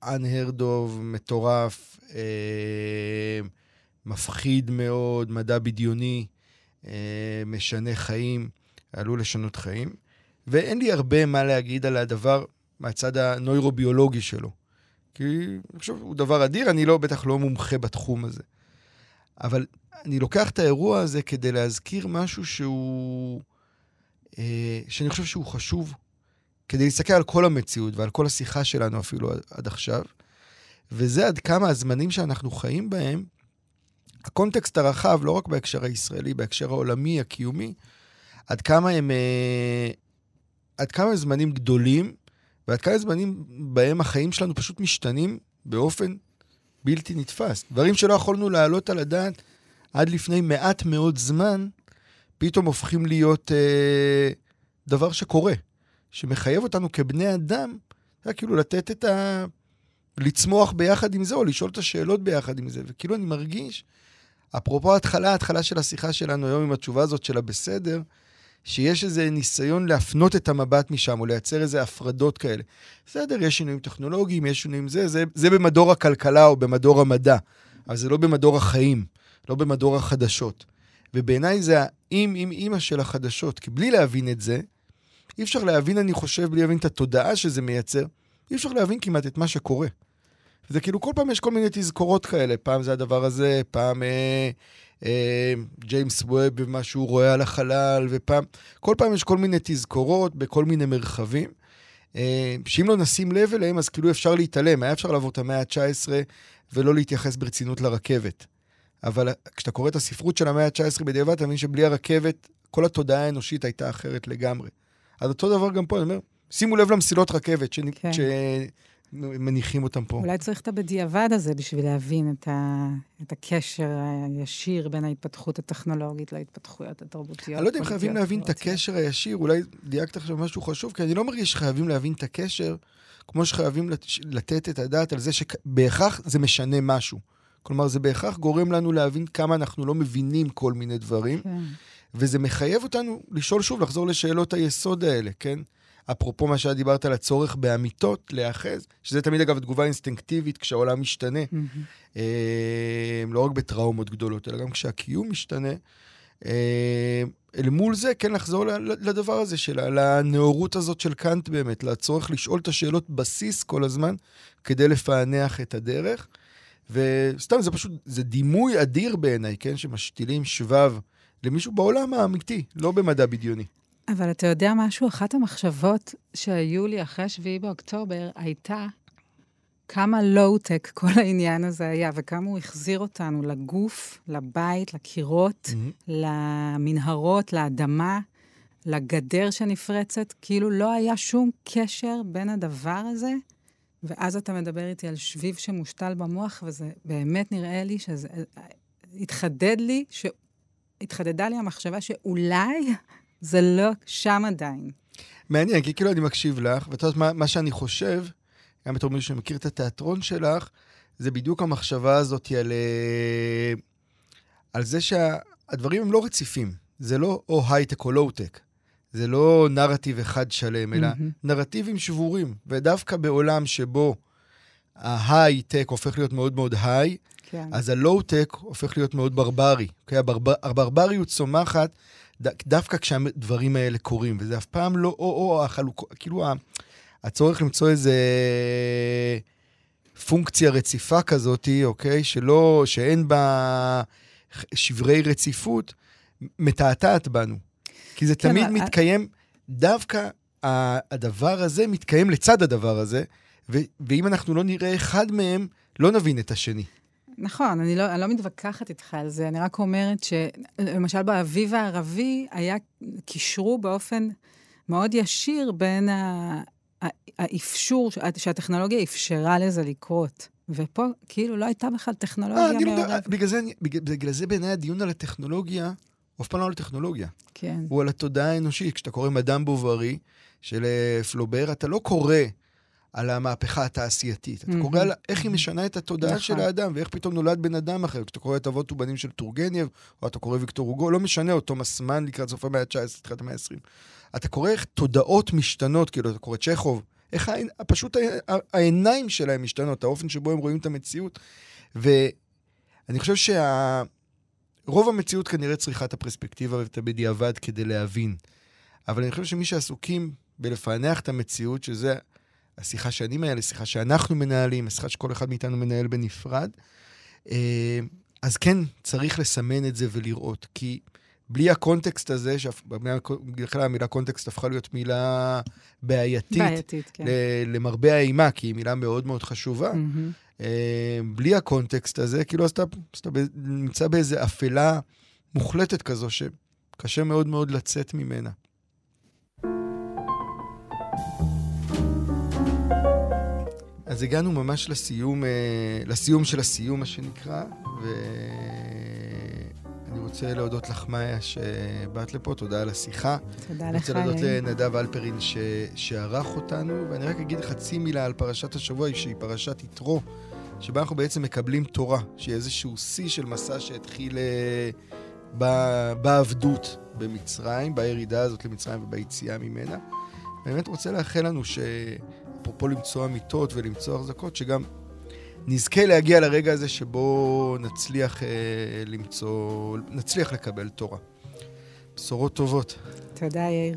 unheard of, מטורף, אה, מפחיד מאוד, מדע בדיוני, משנה חיים, עלול לשנות חיים. ואין לי הרבה מה להגיד על הדבר מהצד הנוירוביולוגי שלו. כי אני חושב, הוא דבר אדיר, אני לא, בטח לא מומחה בתחום הזה. אבל אני לוקח את האירוע הזה כדי להזכיר משהו שהוא... אה, שאני חושב שהוא חשוב, כדי להסתכל על כל המציאות ועל כל השיחה שלנו אפילו עד, עכשיו. וזה עד כמה הזמנים שאנחנו חיים בהם, הקונטקסט הרחב, לא רק בהקשר הישראלי, בהקשר העולמי, הקיומי, עד כמה הם... אה, עד כמה זמנים גדולים, ועד כמה זמנים בהם החיים שלנו פשוט משתנים באופן בלתי נתפס. דברים שלא יכולנו להעלות על הדעת עד לפני מעט מאוד זמן, פתאום הופכים להיות אה, דבר שקורה, שמחייב אותנו כבני אדם, זה כאילו לתת את ה... לצמוח ביחד עם זה, או לשאול את השאלות ביחד עם זה. וכאילו אני מרגיש, אפרופו ההתחלה, ההתחלה של השיחה שלנו היום עם התשובה הזאת של הבסדר, שיש איזה ניסיון להפנות את המבט משם, או לייצר איזה הפרדות כאלה. בסדר, יש שינויים טכנולוגיים, יש שינויים זה, זה, זה במדור הכלכלה או במדור המדע, אבל זה לא במדור החיים, לא במדור החדשות. ובעיניי זה האם עם אימא של החדשות, כי בלי להבין את זה, אי אפשר להבין, אני חושב, בלי להבין את התודעה שזה מייצר, אי אפשר להבין כמעט את מה שקורה. זה כאילו, כל פעם יש כל מיני תזכורות כאלה. פעם זה הדבר הזה, פעם אה, אה, ג'יימס ווב ומה שהוא רואה על החלל, ופעם, כל פעם יש כל מיני תזכורות בכל מיני מרחבים, אה, שאם לא נשים לב אליהם, אז כאילו אפשר להתעלם. היה אפשר לעבור את המאה ה-19 ולא להתייחס ברצינות לרכבת. אבל כשאתה קורא את הספרות של המאה ה-19 בדיעבד, אתה מבין שבלי הרכבת, כל התודעה האנושית הייתה אחרת לגמרי. אז אותו דבר גם פה, אני אומר, שימו לב למסילות רכבת, ש... כן. מניחים אותם פה. אולי צריך את הבדיעבד הזה בשביל להבין את, ה, את הקשר הישיר בין ההתפתחות הטכנולוגית להתפתחויות התרבותיות. אני לא יודע אם חייבים להבין את הקשר הישיר, אולי דייקת עכשיו משהו חשוב, כי אני לא מרגיש שחייבים להבין את הקשר, כמו שחייבים לתת את הדעת על זה שבהכרח זה משנה משהו. כלומר, זה בהכרח גורם לנו להבין כמה אנחנו לא מבינים כל מיני דברים, כן. וזה מחייב אותנו לשאול שוב, לחזור לשאלות היסוד האלה, כן? אפרופו מה שאת דיברת על הצורך באמיתות, להיאחז, שזה תמיד אגב תגובה אינסטינקטיבית כשהעולם משתנה, mm-hmm. אה, לא רק בטראומות גדולות, אלא גם כשהקיום משתנה. אה, אל מול זה, כן לחזור לדבר הזה של, לנאורות הזאת של קאנט באמת, לצורך לשאול את השאלות בסיס כל הזמן, כדי לפענח את הדרך. וסתם, זה פשוט, זה דימוי אדיר בעיניי, כן? שמשתילים שבב למישהו בעולם האמיתי, לא במדע בדיוני. אבל אתה יודע משהו? אחת המחשבות שהיו לי אחרי 7 באוקטובר הייתה כמה לואו-טק כל העניין הזה היה, וכמה הוא החזיר אותנו לגוף, לבית, לקירות, mm-hmm. למנהרות, לאדמה, לגדר שנפרצת. כאילו לא היה שום קשר בין הדבר הזה, ואז אתה מדבר איתי על שביב שמושתל במוח, וזה באמת נראה לי שזה... התחדד לי, ש... התחדדה לי המחשבה שאולי *laughs* זה לא שם עדיין. מעניין, כי כאילו אני מקשיב לך, ואת יודעת מה, מה שאני חושב, גם בתור מישהו שמכיר את התיאטרון שלך, זה בדיוק המחשבה הזאת על, אה, על זה שהדברים הם לא רציפים. זה לא או הייטק או לואו-טק. זה לא נרטיב אחד שלם, אלא mm-hmm. נרטיבים שבורים. ודווקא בעולם שבו ההיי-טק הופך להיות מאוד מאוד היי, כן. אז הלואו-טק הופך להיות מאוד ברברי. Okay? אוקיי? הברבר, הברבריות צומחת דווקא כשהדברים האלה קורים, וזה אף פעם לא או-או, החלוק, כאילו הצורך למצוא איזה פונקציה רציפה כזאת, אוקיי? שלא, שאין בה שברי רציפות, מתעתעת בנו. כי זה כן, תמיד I... מתקיים, דווקא הדבר הזה מתקיים לצד הדבר הזה, ו- ואם אנחנו לא נראה אחד מהם, לא נבין את השני. נכון, אני לא, אני לא מתווכחת איתך על זה, אני רק אומרת שלמשל באביב הערבי היה, קישרו באופן מאוד ישיר בין ה... האפשור, שהטכנולוגיה אפשרה לזה לקרות. ופה כאילו לא הייתה בכלל טכנולוגיה אה, לא מעורבת. בגלל זה, בגלל זה בעיניי הדיון על הטכנולוגיה, הוא אף פעם לא על הטכנולוגיה. כן. הוא על התודעה האנושית. כשאתה קורא מדאם בובארי של אה, פלובר, אתה לא קורא על המהפכה התעשייתית. אתה מהמם. קורא על איך היא משנה את התודעה נכון. של האדם, ואיך פתאום נולד בן אדם אחר. כשאתה קורא את אבות ובנים של טורגנייב, או אתה קורא ויקטור הוגו, לא משנה, או תומאס מן לקראת סוף המאה ה-19, תחילת המאה ה-20. אתה קורא איך תודעות משתנות, כאילו, אתה קורא צ'כוב, איך העין, פשוט העיניים שלהם משתנות, האופן שבו הם רואים את המציאות. ואני חושב שה... רוב המציאות כנראה צריכה את הפרספקטיבה ואת הבדיעבד כדי להבין. אבל אני חושב שמי שעסוקים בלפענח את המציאות, שזה השיחה שאני מנהל, השיחה שאנחנו מנהלים, השיחה שכל אחד מאיתנו מנהל בנפרד, אה, אז כן, צריך לסמן את זה ולראות. כי בלי הקונטקסט הזה, שבכלל המילה קונטקסט הפכה להיות מילה בעייתית, בעייתית, כן. למרבה האימה, כי היא מילה מאוד מאוד חשובה. מהמם. אה, בלי הקונטקסט הזה, כאילו, אז אתה, אתה נמצא באיזו אפלה מוחלטת כזו, שקשה מאוד מאוד לצאת ממנה. אז הגענו ממש לסיום, אה, לסיום של הסיום, מה שנקרא, ואני רוצה להודות לך, מאיה, שבאת לפה, תודה על השיחה. תודה אני לך, רוצה להודות. לנדב אלפרין ש... שערך אותנו, ואני רק אגיד חצי מילה על פרשת השבוע, שהיא פרשת יתרו, שבה אנחנו בעצם מקבלים תורה, שהיא איזשהו שיא של מסע שהתחיל אה, ב... בעבדות במצרים, בירידה הזאת למצרים וביציאה ממנה. באמת רוצה לאחל לנו שאפרופו למצוא אמיתות ולמצוא החזקות, שגם נזכה להגיע לרגע הזה שבו נצליח אה, למצוא, נצליח לקבל תורה. בשורות טובות. תודה, יאיר.